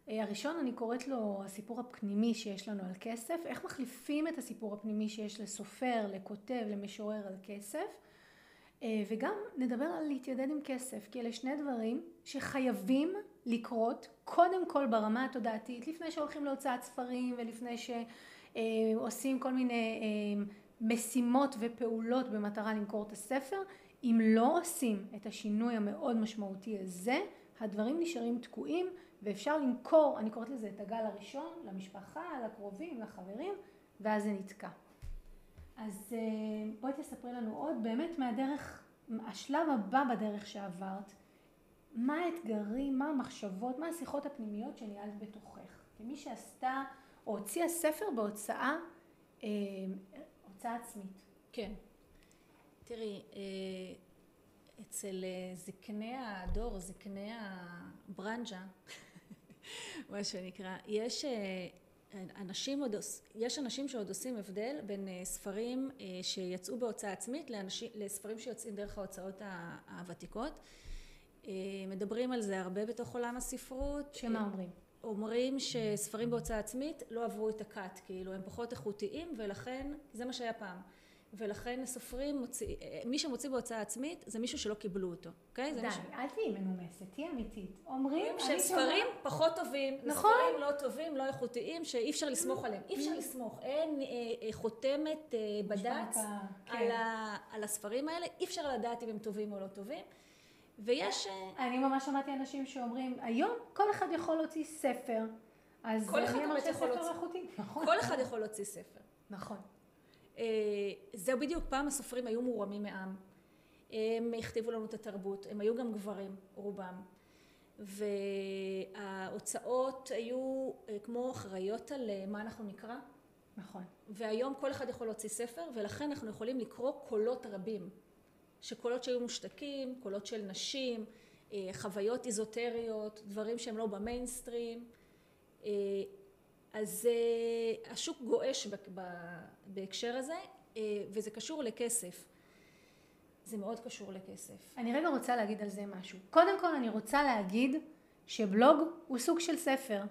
אה, הראשון אני קוראת לו הסיפור הפנימי שיש לנו על כסף, איך מחליפים את הסיפור הפנימי שיש לסופר, לכותב, למשורר על כסף, אה, וגם נדבר על להתיידד עם כסף, כי אלה שני דברים שחייבים לקרות קודם כל ברמה התודעתית, לפני שהולכים להוצאת ספרים ולפני שעושים כל מיני אה, משימות ופעולות במטרה למכור את הספר, אם לא עושים את השינוי המאוד משמעותי הזה, הדברים נשארים תקועים ואפשר למכור, אני קוראת לזה את הגל הראשון, למשפחה, לקרובים, לחברים, ואז זה נתקע. אז אה, בואי תספרי לנו עוד באמת מהדרך, השלב הבא בדרך שעברת, מה האתגרים, מה המחשבות, מה השיחות הפנימיות שניהלת בתוכך. כמי שעשתה או הוציאה ספר בהוצאה, אה, הוצאה עצמית. כן. תראי, אה, אצל זקני הדור, זקני הברנז'ה, מה שנקרא. יש אה, אנשים עוד, יש אנשים שעוד עושים הבדל בין אה, ספרים אה, שיצאו בהוצאה עצמית לאנשים, לספרים שיוצאים דרך ההוצאות הוותיקות. מדברים על זה הרבה בתוך עולם הספרות. שמה אומרים? אומרים שספרים בהוצאה עצמית לא עברו את הקאט, כאילו הם פחות איכותיים ולכן זה מה שהיה פעם. ולכן סופרים, מוציא, מי שמוציא בהוצאה עצמית זה מישהו שלא קיבלו אותו, אוקיי? די, ש... אל תהיי מנומסת, תהיי אמיתית. אומרים... שספרים פחות טובים, נכון. ספרים לא טובים, לא איכותיים, שאי אפשר לסמוך עליהם. אי אפשר לסמוך, אין אה, אה, חותמת אה, בד"ץ כן. על, ה, על הספרים האלה, אי אפשר לדעת אם הם טובים או לא טובים. ויש... אה, אני ממש שמעתי אנשים שאומרים, היום כל אחד יכול להוציא ספר. אז כל אחד יכול להוציא. נכון. כל אחד יכול להוציא ספר. נכון. אה, זהו בדיוק, פעם הסופרים היו מורמים מעם. הם הכתיבו לנו את התרבות, הם היו גם גברים, רובם. וההוצאות היו אה, כמו אחראיות על אה, מה אנחנו נקרא. נכון. והיום כל אחד יכול להוציא ספר, ולכן אנחנו יכולים לקרוא קולות רבים. שקולות שהיו מושתקים, קולות של נשים, חוויות איזוטריות, דברים שהם לא במיינסטרים. אז uh, השוק גועש בהקשר הזה, uh, וזה קשור לכסף. זה מאוד קשור לכסף. אני רגע רוצה להגיד על זה משהו. קודם כל אני רוצה להגיד שבלוג הוא סוג של ספר,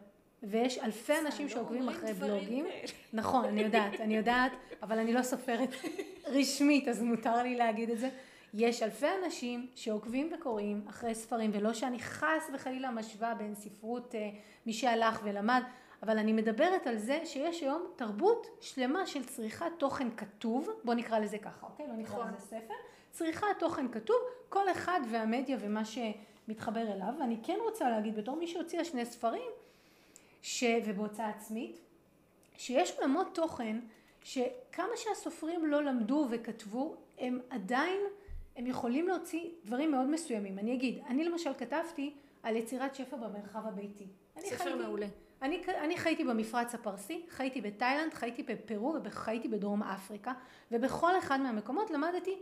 ויש אלפי אנשים שעוקבים אחרי בלוגים. נכון, אני יודעת, אני יודעת, אבל אני לא סופרת רשמית, אז מותר לי להגיד את זה. יש אלפי אנשים שעוקבים וקוראים אחרי ספרים, ולא שאני חס וחלילה משווה בין ספרות, אה, מי שהלך ולמד, אבל אני מדברת על זה שיש היום תרבות שלמה של צריכת תוכן כתוב, בוא נקרא לזה ככה, אוקיי? לא נקרא. לזה ספר. צריכת תוכן כתוב, כל אחד והמדיה ומה שמתחבר אליו, ואני כן רוצה להגיד בתור מי שהוציאה שני ספרים, ש... ובהוצאה עצמית, שיש עולמות תוכן שכמה שהסופרים לא למדו וכתבו, הם עדיין, הם יכולים להוציא דברים מאוד מסוימים. אני אגיד, אני למשל כתבתי על יצירת שפע במרחב הביתי. ספר חייתי, מעולה. אני, אני חייתי במפרץ הפרסי, חייתי בתאילנד, חייתי בפרו וחייתי בדרום אפריקה ובכל אחד מהמקומות למדתי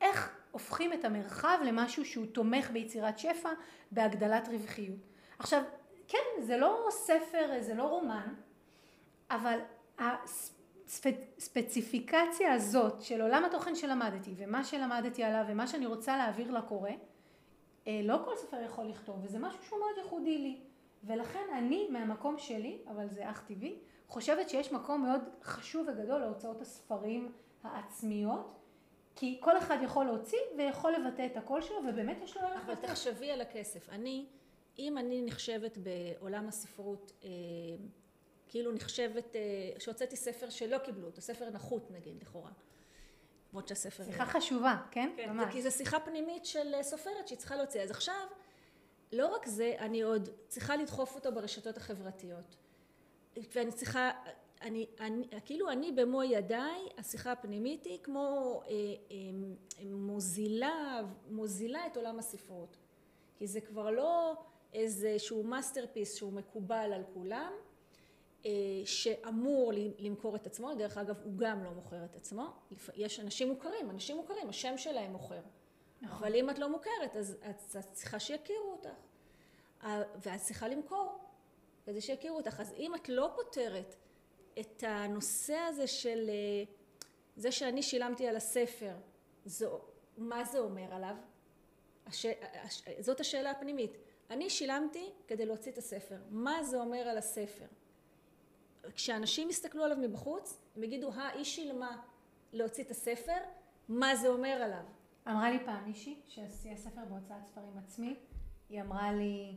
איך הופכים את המרחב למשהו שהוא תומך ביצירת שפע, בהגדלת רווחיות. עכשיו, כן, זה לא ספר, זה לא רומן, אבל הספציפיקציה הזאת של עולם התוכן שלמדתי ומה שלמדתי עליו ומה שאני רוצה להעביר לקורא, אה, לא כל ספר יכול לכתוב וזה משהו שהוא מאוד ייחודי לי. ולכן אני מהמקום שלי, אבל זה אך טבעי, חושבת שיש מקום מאוד חשוב וגדול להוצאות הספרים העצמיות, כי כל אחד יכול להוציא ויכול לבטא את הקול שלו, ובאמת יש לו ערך אבל תחשבי על הכסף. אני, אם אני נחשבת בעולם הספרות, אה, כאילו נחשבת, אה, שהוצאתי ספר שלא קיבלו אותו, ספר נחות נגיד, לכאורה. למרות שהספר... שיחה חשובה, כן? כן, ממש. כי זו שיחה פנימית של אה, סופרת שהיא צריכה להוציא. אז עכשיו... לא רק זה, אני עוד צריכה לדחוף אותו ברשתות החברתיות. ואני צריכה, אני, אני, כאילו אני במו ידיי, השיחה הפנימית היא כמו אה, אה, מוזילה, מוזילה את עולם הספרות. כי זה כבר לא איזשהו masterpiece שהוא מקובל על כולם, אה, שאמור למכור את עצמו, דרך אגב הוא גם לא מוכר את עצמו, יש אנשים מוכרים, אנשים מוכרים, השם שלהם מוכר. נכון. אבל אם את לא מוכרת, אז את צריכה שיכירו אותך. ואת צריכה למכור, כדי שיכירו אותך. אז אם את לא פותרת את הנושא הזה של אה, זה שאני שילמתי על הספר, זו, מה זה אומר עליו? הש, הש, זאת השאלה הפנימית. אני שילמתי כדי להוציא את הספר. מה זה אומר על הספר? כשאנשים יסתכלו עליו מבחוץ, הם יגידו, אה, היא שילמה להוציא את הספר, מה זה אומר עליו? אמרה לי פעם מישהי שעשייה ספר בהוצאת ספרים עצמי, היא אמרה לי,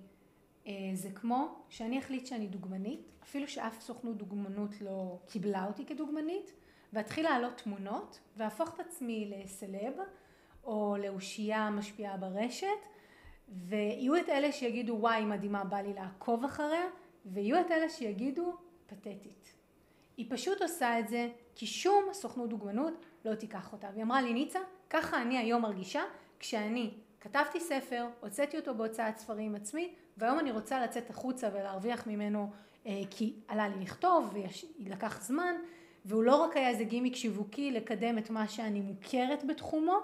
אה, זה כמו שאני אחליט שאני דוגמנית, אפילו שאף סוכנות דוגמנות לא קיבלה אותי כדוגמנית, ואתחיל להעלות תמונות, והפוך את עצמי לסלב, או לאושייה משפיעה ברשת, ויהיו את אלה שיגידו וואי מדהימה בא לי לעקוב אחריה, ויהיו את אלה שיגידו פתטית. היא פשוט עושה את זה כי שום סוכנות דוגמנות לא תיקח אותה. והיא אמרה לי ניצה, ככה אני היום מרגישה כשאני כתבתי ספר, הוצאתי אותו בהוצאת ספרים עצמי, והיום אני רוצה לצאת החוצה ולהרוויח ממנו אה, כי עלה לי לכתוב ולקח זמן, והוא לא רק היה איזה גימיק שיווקי לקדם את מה שאני מוכרת בתחומו,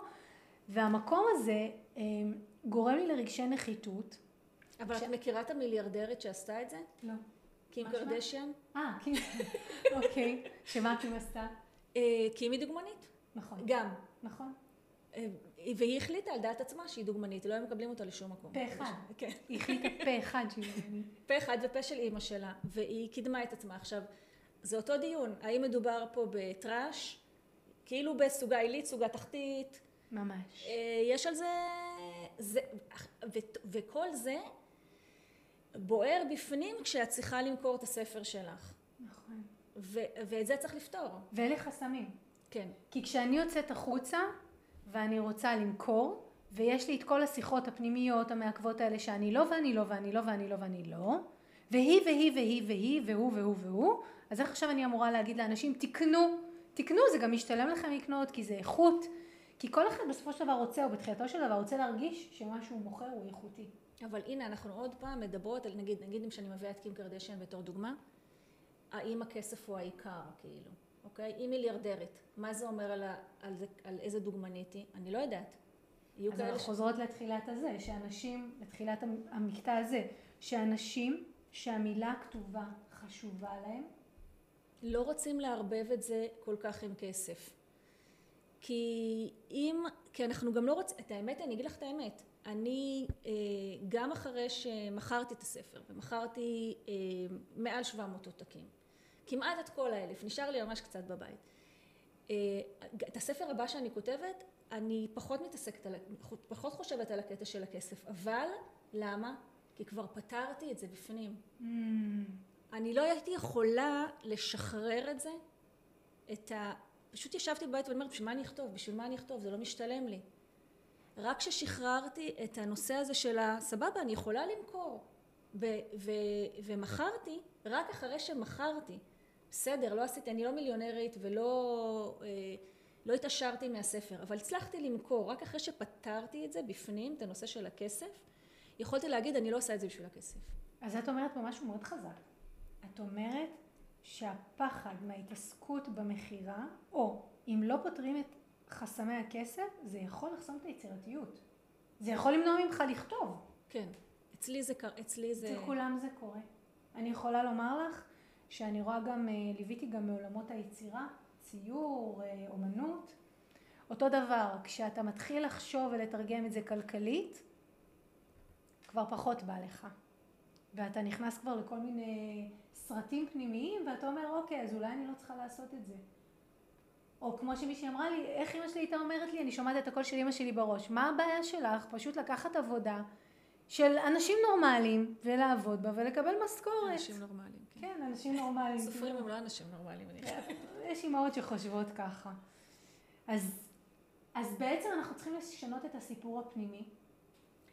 והמקום הזה אה, גורם לי לרגשי נחיתות, אבל את מכירה את המיליארדרית שעשתה את זה? לא. קים? קרדשיאן? אה, קים. אוקיי. שמה קים עשתה? אה, קים היא דוגמנית. נכון. גם. נכון. אה, והיא החליטה על דעת עצמה שהיא דוגמנית, לא היו מקבלים אותה לשום מקום. פה אחד. כן. היא החליטה פה אחד שהיא... פה אחד ופה של אימא שלה, והיא קידמה את עצמה. עכשיו, זה אותו דיון, האם מדובר פה בטראש, כאילו בסוגה עילית, סוגה תחתית, ממש. אה, יש על זה, זה ו, וכל זה בוער בפנים כשאת צריכה למכור את הספר שלך, נכון. ו, ואת זה צריך לפתור, ואלה חסמים. כן. כי כשאני יוצאת החוצה ואני רוצה למכור, ויש לי את כל השיחות הפנימיות המעכבות האלה שאני לא ואני לא ואני לא ואני לא ואני לא, והיא והיא והיא והיא והוא והוא והוא, אז איך עכשיו אני אמורה להגיד לאנשים תקנו, תקנו, זה גם משתלם לכם לקנות כי זה איכות, כי כל אחד בסופו של דבר רוצה, או בתחילתו של דבר רוצה להרגיש שמה שהוא מוכר הוא איכותי. אבל הנה אנחנו עוד פעם מדברות על נגיד, נגיד אם שאני מביאה את קים קרדשן בתור דוגמה, האם הכסף הוא העיקר כאילו, אוקיי? היא מיליארדרת, מה זה אומר על, ה, על, זה, על איזה דוגמנית היא? אני לא יודעת. יהיו אז אנחנו חוזרות לתחילת הזה, שאנשים, לתחילת המ- המקטע הזה, שאנשים שהמילה הכתובה חשובה להם, לא רוצים לערבב את זה כל כך עם כסף. כי אם, כי אנחנו גם לא רוצים, את האמת, אני אגיד לך את האמת, אני אה, גם אחרי שמכרתי את הספר ומכרתי אה, מעל 700 עותקים, כמעט את כל האלף, נשאר לי ממש קצת בבית. אה, את הספר הבא שאני כותבת, אני פחות מתעסקת, על, פחות חושבת על הקטע של הכסף, אבל למה? כי כבר פתרתי את זה בפנים. אני לא הייתי יכולה לשחרר את זה, את ה... פשוט ישבתי בבית ואני אומרת, בשביל מה אני אכתוב? בשביל מה אני אכתוב? זה לא משתלם לי. רק כששחררתי את הנושא הזה של הסבבה, אני יכולה למכור. ו- ו- ומכרתי, רק אחרי שמכרתי. בסדר, לא עשיתי, אני לא מיליונרית ולא אה, לא התעשרתי מהספר, אבל הצלחתי למכור. רק אחרי שפתרתי את זה בפנים, את הנושא של הכסף, יכולתי להגיד, אני לא עושה את זה בשביל הכסף. אז את אומרת פה משהו מאוד חזק. את אומרת שהפחד מההתעסקות במכירה, או אם לא פותרים את חסמי הכסף, זה יכול לחסום את היצירתיות. זה יכול למנוע ממך לכתוב. כן, אצלי זה, קר- אצלי זה... אצל כולם זה קורה. אני יכולה לומר לך שאני רואה גם, אה, ליוויתי גם מעולמות היצירה, ציור, אה, אומנות. אותו דבר, כשאתה מתחיל לחשוב ולתרגם את זה כלכלית, כבר פחות בא לך. ואתה נכנס כבר לכל מיני סרטים פנימיים, ואתה אומר, אוקיי, אז אולי אני לא צריכה לעשות את זה. או כמו שמישהי אמרה לי, איך אמא שלי הייתה אומרת לי, אני שומעת את הקול של אמא שלי בראש. מה הבעיה שלך? פשוט לקחת עבודה של אנשים נורמליים, ולעבוד בה ולקבל משכורת. אנשים נורמליים, כן. כן, אנשים נורמליים. סופרים הם לא אנשים נורמליים, אני חושבת. יש אימהות שחושבות ככה. אז, אז בעצם אנחנו צריכים לשנות את הסיפור הפנימי.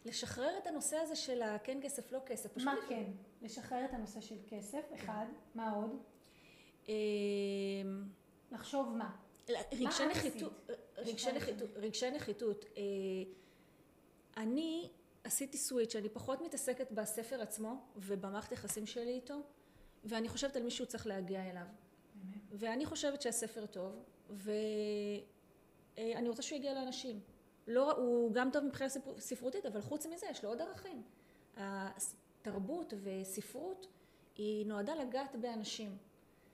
לשחרר את הנושא הזה של הכן כסף, לא כסף. מה לפ- כן? לשחרר את הנושא של כסף, אחד. מה עוד? אמ, לחשוב מה. רגשי נחיתות? רגשי נחיתות, רגשי נחיתות. אני עשיתי סוויץ', אני פחות מתעסקת בספר עצמו ובמערכת יחסים שלי איתו, ואני חושבת על מי שהוא צריך להגיע אליו. ואני חושבת שהספר טוב, ואני רוצה שהוא יגיע לאנשים. לא, הוא גם טוב מבחינה ספר- ספרותית, אבל חוץ מזה יש לו עוד ערכים. התרבות וספרות היא נועדה לגעת באנשים.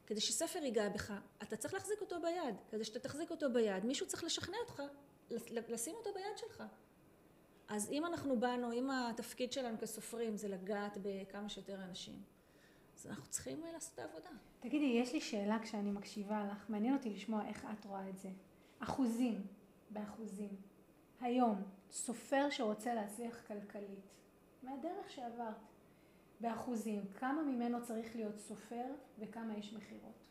כדי שספר ייגע בך, אתה צריך להחזיק אותו ביד. כדי שאתה תחזיק אותו ביד, מישהו צריך לשכנע אותך לשים אותו ביד שלך. אז אם אנחנו באנו, אם התפקיד שלנו כסופרים זה לגעת בכמה שיותר אנשים, אז אנחנו צריכים אה, לעשות את העבודה. תגידי, יש לי שאלה כשאני מקשיבה לך, מעניין אותי לשמוע איך את רואה את זה. אחוזים, באחוזים. היום, סופר שרוצה להצליח כלכלית, מהדרך שעברת, באחוזים, כמה ממנו צריך להיות סופר וכמה יש מכירות?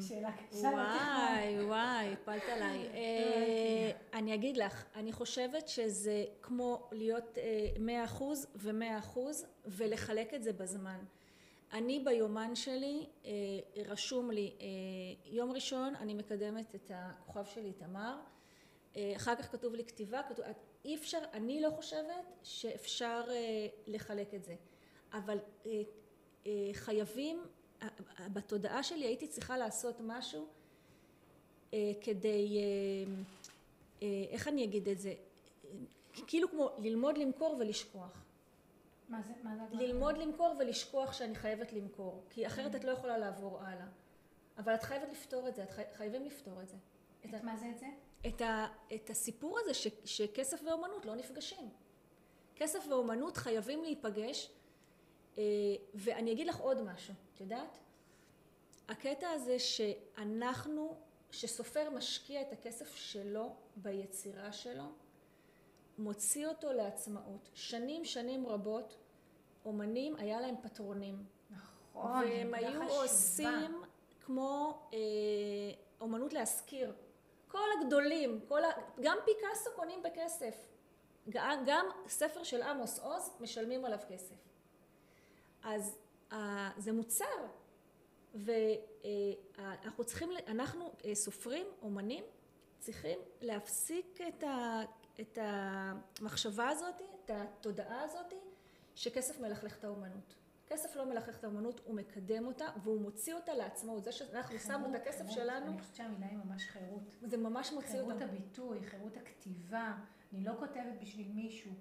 שאלה קשה. וואי, וואי, הפלת עליי. אה, אני אגיד לך, אני חושבת שזה כמו להיות מאה אחוז ומאה אחוז ולחלק את זה בזמן. אני ביומן שלי, אה, רשום לי, אה, יום ראשון אני מקדמת את הכוכב שלי, תמר, אה, אחר כך כתוב לי כתיבה, כתוב, אי אפשר, אני לא חושבת שאפשר אה, לחלק את זה, אבל אה, אה, חייבים, אה, אה, בתודעה שלי הייתי צריכה לעשות משהו אה, כדי, אה, אה, איך אני אגיד את זה, כאילו כמו ללמוד למכור ולשכוח. מה זה? מה זה? ללמוד למכור ולשכוח שאני חייבת למכור, כי אחרת את לא יכולה לעבור הלאה. אבל את חייבת לפתור את זה, את חי... חייבים לפתור את זה. את, את מה זה את זה? את, ה... את הסיפור הזה ש... שכסף ואומנות לא נפגשים. כסף ואומנות חייבים להיפגש, ואני אגיד לך עוד משהו, את יודעת? הקטע הזה שאנחנו, שסופר משקיע את הכסף שלו ביצירה שלו, מוציא אותו לעצמאות. שנים, שנים רבות, אומנים, היה להם פטרונים. נכון, והם היו חשיבה. עושים כמו אה, אומנות להשכיר. כל הגדולים, כל ה... גם פיקאסו קונים בכסף. גם ספר של עמוס עוז משלמים עליו כסף. אז אה, זה מוצר, ואנחנו צריכים, אנחנו אה, סופרים, אומנים, צריכים להפסיק את, ה, את המחשבה הזאת, את התודעה הזאת, שכסף מלכלך את האומנות. כסף לא מלכלך את האומנות, הוא מקדם אותה והוא מוציא אותה לעצמאות. זה שאנחנו שמנו את הכסף חירות, שלנו... אני חושבת שהמילה היא ממש חירות. זה ממש מוציא אותה. חירות הביטוי, חירות הכתיבה. אני לא כותבת בשביל מישהו.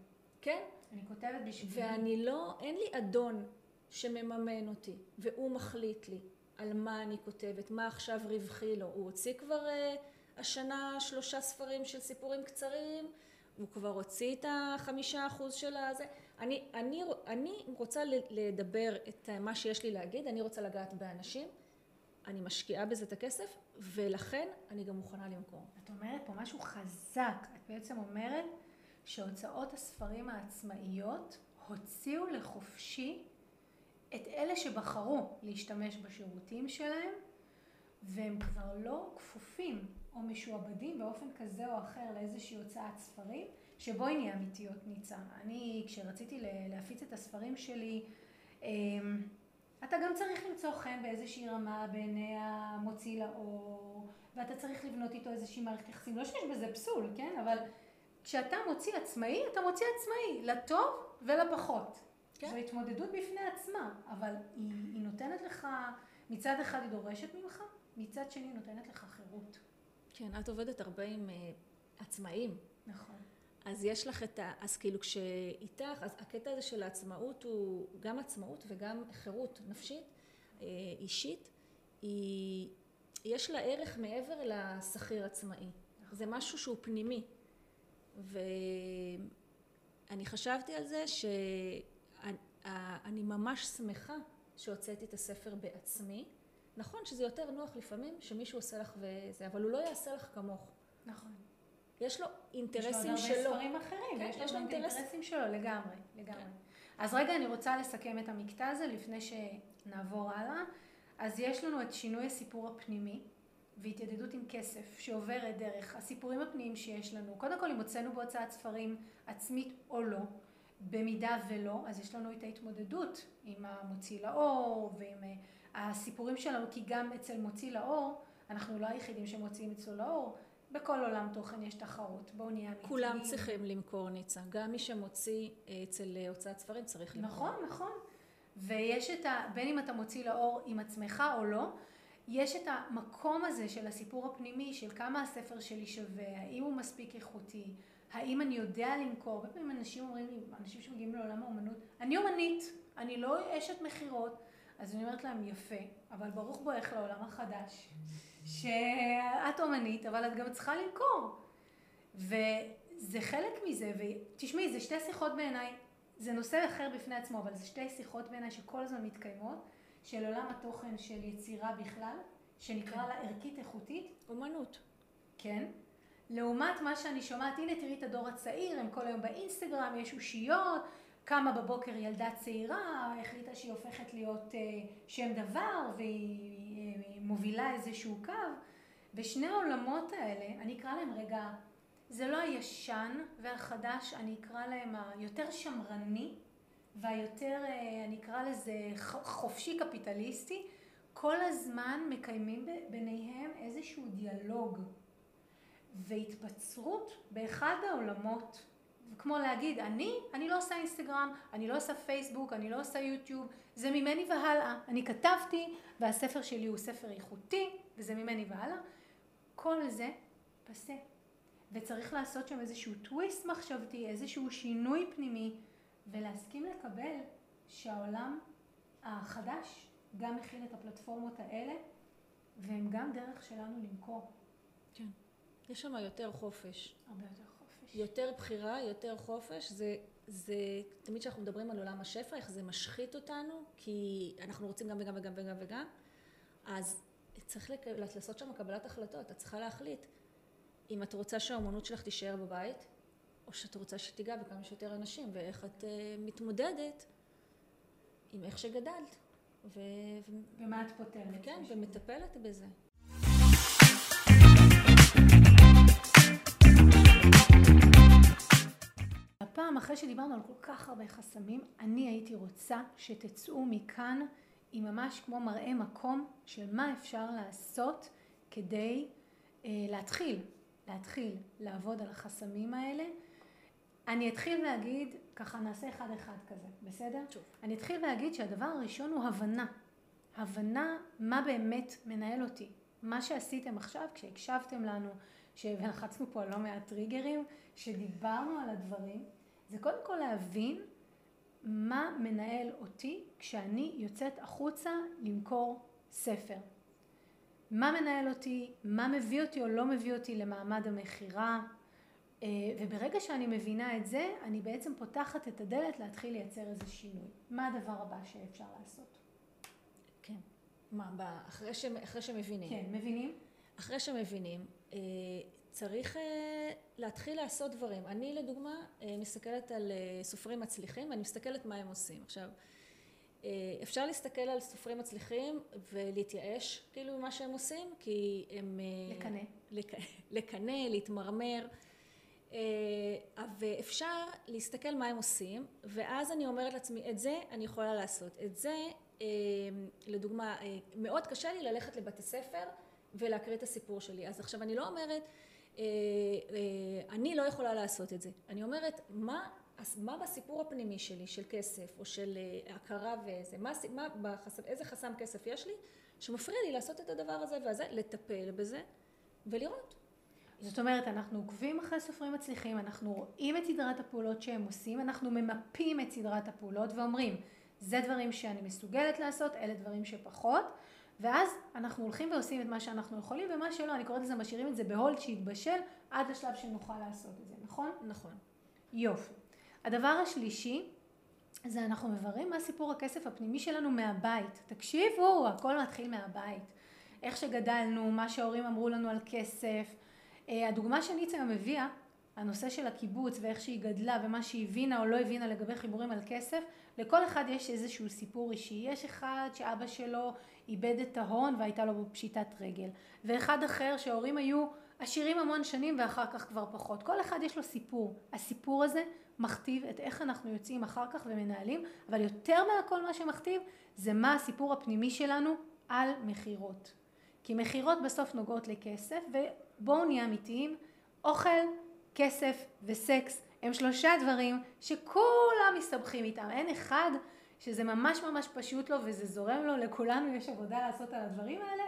כן. אני כותבת בשביל... ואני לא, אין לי אדון שמממן אותי, והוא מחליט לי על מה אני כותבת, מה עכשיו רווחי לו. הוא הוציא כבר uh, השנה שלושה ספרים של סיפורים קצרים, הוא כבר הוציא את החמישה אחוז של הזה. אני, אני, אני רוצה לדבר את מה שיש לי להגיד, אני רוצה לגעת באנשים, אני משקיעה בזה את הכסף, ולכן אני גם מוכנה למכור. את אומרת פה משהו חזק, את בעצם אומרת שהוצאות הספרים העצמאיות הוציאו לחופשי את אלה שבחרו להשתמש בשירותים שלהם, והם כבר לא כפופים או משועבדים באופן כזה או אחר לאיזושהי הוצאת ספרים, שבואי נהיה אמיתיות ניצה. אני, כשרציתי להפיץ את הספרים שלי, אמ, אתה גם צריך למצוא חן באיזושהי רמה בעיני המוציא לאור, ואתה צריך לבנות איתו איזושהי מערכת יחסים. לא שיש בזה פסול, כן? אבל כשאתה מוציא עצמאי, אתה מוציא עצמאי, לטוב ולפחות. כן. זו התמודדות בפני עצמה, אבל היא, היא נותנת לך, מצד אחד היא דורשת ממך, מצד שני היא נותנת לך חירות. כן, את עובדת הרבה עם uh, עצמאים. נכון. אז יש לך את ה... אז כאילו כשאיתך, אז הקטע הזה של העצמאות הוא גם עצמאות וגם חירות נפשית, אה, אישית, היא... יש לה ערך מעבר לשכיר עצמאי. זה משהו שהוא פנימי. ואני חשבתי על זה שאני ממש שמחה שהוצאתי את הספר בעצמי. נכון שזה יותר נוח לפעמים שמישהו עושה לך וזה, אבל הוא לא יעשה לך כמוך. נכון. יש לו אינטרסים שלו. יש לו הרבה ספרים אחרים, כן, יש, יש לו אינטרסים שלו לגמרי, לגמרי. כן. אז רגע אני רוצה לסכם את המקטע הזה לפני שנעבור הלאה. אז יש לנו את שינוי הסיפור הפנימי והתיידדות עם כסף שעוברת דרך הסיפורים הפנימיים שיש לנו. קודם כל אם הוצאנו בהוצאת ספרים עצמית או לא, במידה ולא, אז יש לנו את ההתמודדות עם המוציא לאור ועם אה, הסיפורים שלנו, כי גם אצל מוציא לאור, אנחנו לא היחידים שמוציאים אצלו לאור, בכל עולם תוכן יש תחרות, בואו נהיה אמיתיים. כולם צריכים למכור ניצה, גם מי שמוציא אה, אצל אה, הוצאת ספרים צריך למכור. נכון, נכון. ויש את ה... בין אם אתה מוציא לאור עם עצמך או לא, יש את המקום הזה של הסיפור הפנימי, של כמה הספר שלי שווה, האם הוא מספיק איכותי, האם אני יודע למכור. הרבה פעמים אנשים אומרים לי, אנשים שמגיעים לעולם האומנות, אני אומנית, אני לא אשת מכירות. אז אני אומרת להם, יפה, אבל ברוך בואך לעולם החדש. שאת אומנית, אבל את גם צריכה למכור. וזה חלק מזה, ותשמעי, זה שתי שיחות בעיניי, זה נושא אחר בפני עצמו, אבל זה שתי שיחות בעיניי שכל הזמן מתקיימות, של עולם התוכן של יצירה בכלל, שנקרא לה ערכית איכותית. אומנות. כן. לעומת מה שאני שומעת, הנה תראי את הדור הצעיר, הם כל היום באינסטגרם, יש אושיות, קמה בבוקר ילדה צעירה, החליטה שהיא הופכת להיות אה, שם דבר והיא אה, מובילה איזשהו קו. ושני העולמות האלה, אני אקרא להם רגע, זה לא הישן והחדש, אני אקרא להם היותר שמרני והיותר, אה, אני אקרא לזה חופשי קפיטליסטי, כל הזמן מקיימים ביניהם איזשהו דיאלוג והתבצרות באחד העולמות כמו להגיד, אני, אני לא עושה אינסטגרם, אני לא עושה פייסבוק, אני לא עושה יוטיוב, זה ממני והלאה. אני כתבתי, והספר שלי הוא ספר איכותי, וזה ממני והלאה. כל זה פסה. וצריך לעשות שם איזשהו טוויסט מחשבתי, איזשהו שינוי פנימי, ולהסכים לקבל שהעולם החדש גם מכין את הפלטפורמות האלה, והם גם דרך שלנו למכור. יש שם יותר חופש. הרבה יותר חופש. יותר בחירה, יותר חופש, זה, זה תמיד כשאנחנו מדברים על עולם השפע, איך זה משחית אותנו, כי אנחנו רוצים גם וגם וגם וגם וגם, אז צריך לק... לעשות שם קבלת החלטות, את צריכה להחליט אם את רוצה שהאומנות שלך תישאר בבית, או שאת רוצה שתיגע בכמה שיותר אנשים, ואיך את uh, מתמודדת עם איך שגדלת. ו... ומה את פותרת? כן, ומטפלת בזה. הפעם, אחרי שדיברנו על כל כך הרבה חסמים, אני הייתי רוצה שתצאו מכאן עם ממש כמו מראה מקום של מה אפשר לעשות כדי אה, להתחיל, להתחיל לעבוד על החסמים האלה. אני אתחיל להגיד, ככה נעשה אחד אחד כזה, בסדר? טוב. אני אתחיל להגיד שהדבר הראשון הוא הבנה. הבנה מה באמת מנהל אותי. מה שעשיתם עכשיו, כשהקשבתם לנו, ולחצנו פה על לא מעט טריגרים, שדיברנו על הדברים, זה קודם כל להבין מה מנהל אותי כשאני יוצאת החוצה למכור ספר. מה מנהל אותי, מה מביא אותי או לא מביא אותי למעמד המכירה, אה, וברגע שאני מבינה את זה, אני בעצם פותחת את הדלת להתחיל לייצר איזה שינוי. מה הדבר הבא שאפשר לעשות? כן. מה, אחרי, ש... אחרי שמבינים? כן, מבינים? אחרי שמבינים, אה, צריך אה, להתחיל לעשות דברים. אני לדוגמה מסתכלת על סופרים מצליחים ואני מסתכלת מה הם עושים. עכשיו, אפשר להסתכל על סופרים מצליחים ולהתייאש כאילו ממה שהם עושים, כי הם... לקנא. לק... לקנא, להתמרמר. אה, ואפשר להסתכל מה הם עושים, ואז אני אומרת לעצמי, את זה אני יכולה לעשות. את זה, אה, לדוגמה, אה, מאוד קשה לי ללכת לבתי ספר ולהקריא את הסיפור שלי. אז עכשיו אני לא אומרת, אני לא יכולה לעשות את זה. אני אומרת, מה, מה בסיפור הפנימי שלי של כסף או של הכרה ואיזה, מה, מה בחסם, איזה חסם כסף יש לי שמפריע לי לעשות את הדבר הזה והזה, לטפל בזה ולראות. זאת אומרת, אנחנו עוקבים אחרי סופרים מצליחים, אנחנו רואים את סדרת הפעולות שהם עושים, אנחנו ממפים את סדרת הפעולות ואומרים, זה דברים שאני מסוגלת לעשות, אלה דברים שפחות, ואז אנחנו הולכים ועושים את מה שאנחנו יכולים, ומה שלא, אני קוראת לזה, משאירים את זה בהולד שיתבשל עד לשלב שנוכל לעשות את זה, נכון? נכון. יופי. הדבר השלישי, זה אנחנו מבררים מה סיפור הכסף הפנימי שלנו מהבית. תקשיבו, הכל מתחיל מהבית. איך שגדלנו, מה שההורים אמרו לנו על כסף, אה, הדוגמה שניצה גם הביאה, הנושא של הקיבוץ ואיך שהיא גדלה ומה שהיא הבינה או לא הבינה לגבי חיבורים על כסף, לכל אחד יש איזשהו סיפור אישי. יש אחד שאבא שלו איבד את ההון והייתה לו פשיטת רגל, ואחד אחר שההורים היו עשירים המון שנים ואחר כך כבר פחות. כל אחד יש לו סיפור. הסיפור הזה מכתיב את איך אנחנו יוצאים אחר כך ומנהלים, אבל יותר מהכל מה שמכתיב זה מה הסיפור הפנימי שלנו על מכירות. כי מכירות בסוף נוגעות לכסף בואו נהיה אמיתיים, אוכל, כסף וסקס הם שלושה דברים שכולם מסתבכים איתם, אין אחד שזה ממש ממש פשוט לו וזה זורם לו, לכולנו יש עבודה לעשות על הדברים האלה,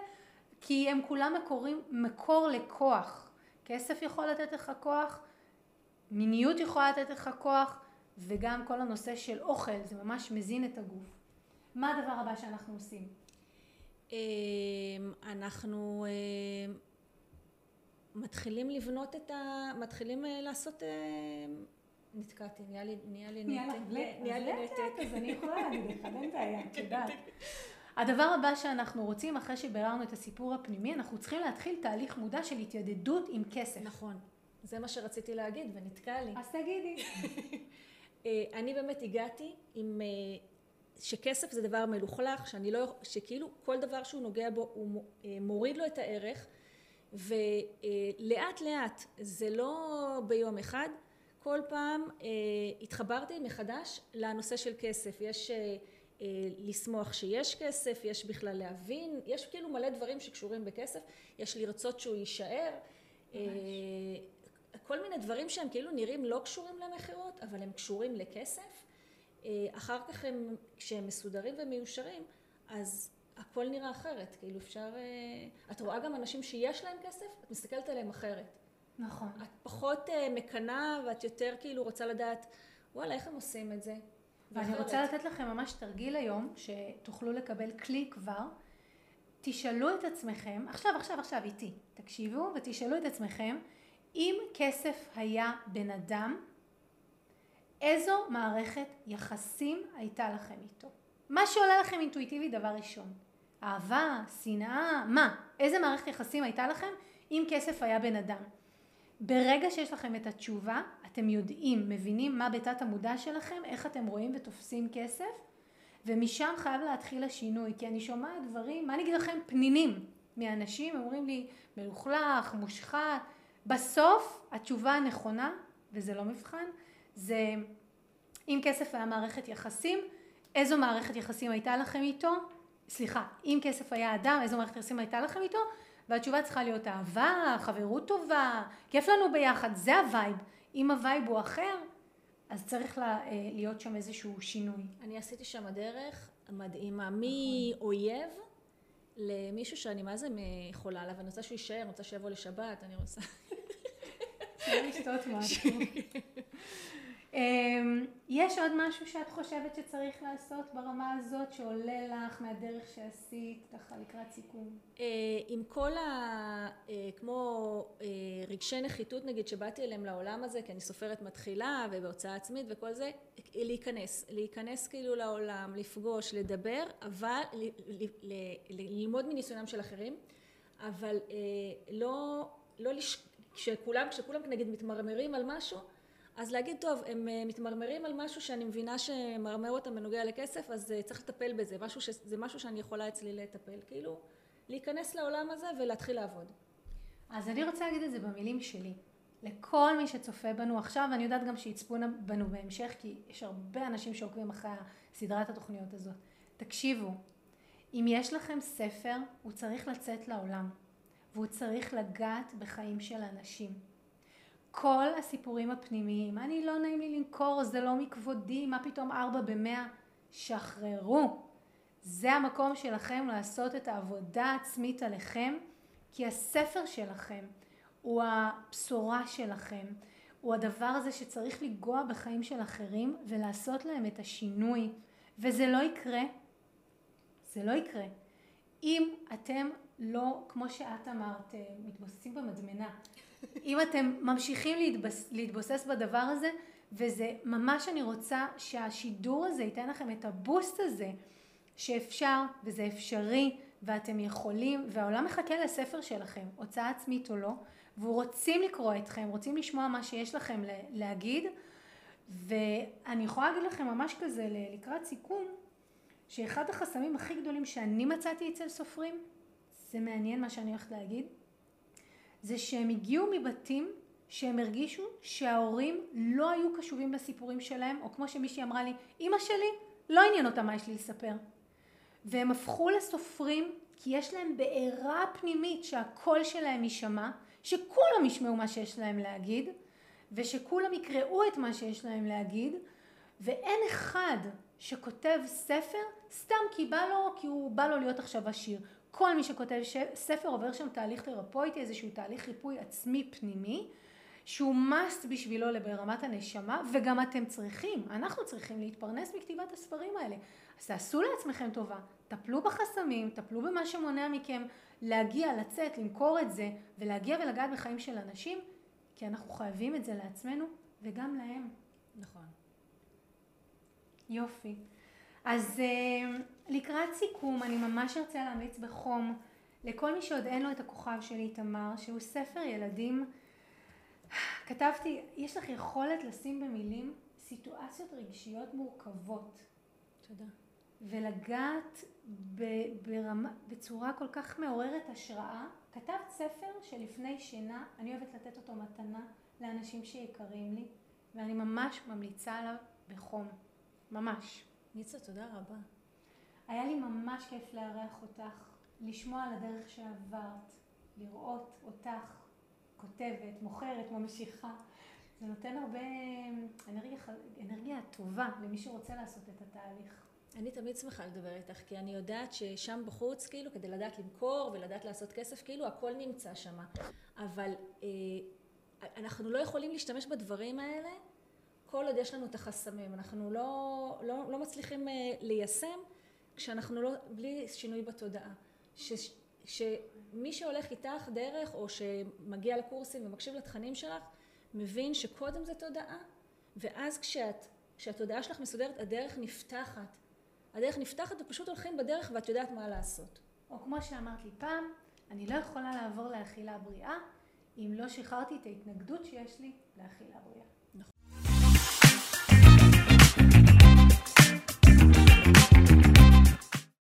כי הם כולם מקורים, מקור לכוח. כסף יכול לתת לך כוח, מיניות יכולה לתת לך כוח, וגם כל הנושא של אוכל, זה ממש מזין את הגוף. מה הדבר הבא שאנחנו עושים? אמ, אנחנו אמ, מתחילים לבנות את ה... מתחילים אה, לעשות... אה, נתקעתי, נהיה לי, נהיה לי נתק. נהיה לי נתק. אז אני יכולה להגיד לך, אין בעיה, את יודעת. הדבר הבא שאנחנו רוצים, אחרי שביררנו את הסיפור הפנימי, אנחנו צריכים להתחיל תהליך מודע של התיידדות עם כסף. נכון. זה מה שרציתי להגיד ונתקע לי. אז תגידי. אה, אני באמת הגעתי עם... שכסף זה דבר מלוכלך, שאני לא... שכאילו כל דבר שהוא נוגע בו הוא מוריד לו את הערך. ולאט לאט, זה לא ביום אחד, כל פעם אה, התחברתי מחדש לנושא של כסף. יש אה, אה, לשמוח שיש כסף, יש בכלל להבין, יש כאילו מלא דברים שקשורים בכסף, יש לרצות שהוא יישאר. כל מיני דברים שהם כאילו נראים לא קשורים למכירות, אבל הם קשורים לכסף. אחר כך הם, כשהם מסודרים ומיושרים, אז הכל נראה אחרת, כאילו אפשר... אה, את רואה גם אנשים שיש להם כסף, את מסתכלת עליהם אחרת. נכון. את פחות uh, מקנאה ואת יותר כאילו רוצה לדעת, וואלה, איך הם עושים את זה? ואני ואחרת. רוצה לתת לכם ממש תרגיל היום, שתוכלו לקבל כלי כבר. תשאלו את עצמכם, עכשיו, עכשיו, עכשיו, איתי, תקשיבו ותשאלו את עצמכם, אם כסף היה בן אדם, איזו מערכת יחסים הייתה לכם איתו? מה שעולה לכם אינטואיטיבי דבר ראשון. אהבה, שנאה, מה? איזה מערכת יחסים הייתה לכם אם כסף היה בן אדם? ברגע שיש לכם את התשובה, אתם יודעים, מבינים מה בתת המודע שלכם, איך אתם רואים ותופסים כסף, ומשם חייב להתחיל השינוי, כי אני שומעת דברים, מה אני אגיד לכם, פנינים מאנשים, אומרים לי, מלוכלך, מושחת, בסוף התשובה הנכונה, וזה לא מבחן, זה אם כסף היה מערכת יחסים, איזו מערכת יחסים הייתה לכם איתו, סליחה, אם כסף היה אדם, איזו מערכת יחסים הייתה לכם איתו, והתשובה צריכה להיות אהבה, חברות טובה, כיף לנו ביחד, זה ה vibe. אם ה vibe הוא אחר, אז צריך לה, להיות שם איזשהו שינוי. אני עשיתי שם דרך מדהימה, מאויב למישהו שאני מה זה חולה עליו, אני רוצה שהוא יישאר, אני רוצה שיבוא לשבת, אני רוצה... אפשר לשתות משהו. אמ, יש עוד משהו שאת חושבת שצריך לעשות ברמה הזאת שעולה לך מהדרך שעשית ככה לקראת סיכום? אה, עם כל ה... אה, כמו אה, רגשי נחיתות נגיד שבאתי אליהם לעולם הזה כי אני סופרת מתחילה ובהוצאה עצמית וכל זה להיכנס, להיכנס כאילו לעולם, לפגוש, לדבר אבל ללמוד מניסיונם של אחרים אבל לא, לא לש... כשכולם, כשכולם נגיד מתמרמרים על משהו אז להגיד טוב הם אה, מתמרמרים על משהו שאני מבינה שמרמר אותם בנוגע לכסף אז אה, צריך לטפל בזה. משהו ש... זה משהו שאני יכולה אצלי לטפל. כאילו להיכנס לעולם הזה ולהתחיל לעבוד. אז אני רוצה להגיד את זה במילים שלי. לכל מי שצופה בנו עכשיו ואני יודעת גם שיצפו בנו בהמשך כי יש הרבה אנשים שעוקבים אחרי סדרת התוכניות הזאת. תקשיבו אם יש לכם ספר הוא צריך לצאת לעולם והוא צריך לגעת בחיים של אנשים כל הסיפורים הפנימיים, אני לא נעים לי למכור, זה לא מכבודי, מה פתאום ארבע במאה, שחררו. זה המקום שלכם לעשות את העבודה העצמית עליכם, כי הספר שלכם הוא הבשורה שלכם, הוא הדבר הזה שצריך לגוע בחיים של אחרים ולעשות להם את השינוי, וזה לא יקרה, זה לא יקרה, אם אתם לא, כמו שאת אמרת, מתבוססים במדמנה. אם אתם ממשיכים להתבס, להתבוסס בדבר הזה, וזה ממש אני רוצה שהשידור הזה ייתן לכם את הבוסט הזה, שאפשר וזה אפשרי ואתם יכולים, והעולם מחכה לספר שלכם, הוצאה עצמית או לא, ורוצים לקרוא אתכם, רוצים לשמוע מה שיש לכם להגיד, ואני יכולה להגיד לכם ממש כזה לקראת סיכום, שאחד החסמים הכי גדולים שאני מצאתי אצל סופרים, זה מעניין מה שאני הולכת להגיד, זה שהם הגיעו מבתים שהם הרגישו שההורים לא היו קשובים לסיפורים שלהם, או כמו שמישהי אמרה לי, אמא שלי לא עניין אותה מה יש לי לספר. והם הפכו לסופרים כי יש להם בעירה פנימית שהקול שלהם יישמע, שכולם ישמעו מה שיש להם להגיד, ושכולם יקראו את מה שיש להם להגיד, ואין אחד שכותב ספר סתם כי בא לו, כי הוא בא לו להיות עכשיו עשיר. כל מי שכותב ספר עובר שם תהליך תרפויטי, איזשהו תהליך ריפוי עצמי פנימי, שהוא must בשבילו ברמת הנשמה, וגם אתם צריכים, אנחנו צריכים להתפרנס מכתיבת הספרים האלה. אז תעשו לעצמכם טובה, טפלו בחסמים, טפלו במה שמונע מכם להגיע, לצאת, למכור את זה, ולהגיע ולגעת בחיים של אנשים, כי אנחנו חייבים את זה לעצמנו וגם להם. נכון. יופי. אז אה, לקראת סיכום אני ממש ארצה להמליץ בחום לכל מי שעוד אין לו את הכוכב של איתמר שהוא ספר ילדים. כתבתי יש לך יכולת לשים במילים סיטואציות רגשיות מורכבות תודה. ולגעת ברמה, בצורה כל כך מעוררת השראה. כתבת ספר שלפני שינה אני אוהבת לתת אותו מתנה לאנשים שיקרים לי ואני ממש ממליצה עליו בחום. ממש ניצה, תודה רבה. היה לי ממש כיף לארח אותך, לשמוע על הדרך שעברת, לראות אותך כותבת, מוכרת, ממשיכה. זה נותן הרבה אנרגיה, אנרגיה טובה למי שרוצה לעשות את התהליך. אני תמיד שמחה לדבר איתך, כי אני יודעת ששם בחוץ, כאילו, כדי לדעת למכור ולדעת לעשות כסף, כאילו, הכל נמצא שם. אבל אה, אנחנו לא יכולים להשתמש בדברים האלה כל עוד יש לנו את החסמים. אנחנו לא, לא, לא מצליחים אה, ליישם כשאנחנו לא, בלי שינוי בתודעה. ש, שמי שהולך איתך דרך או שמגיע לקורסים ומקשיב לתכנים שלך מבין שקודם זה תודעה ואז כשאת, כשהתודעה שלך מסודרת הדרך נפתחת. הדרך נפתחת ופשוט הולכים בדרך ואת יודעת מה לעשות. או כמו שאמרת לי פעם, אני לא יכולה לעבור לאכילה בריאה אם לא שחררתי את ההתנגדות שיש לי לאכילה בריאה.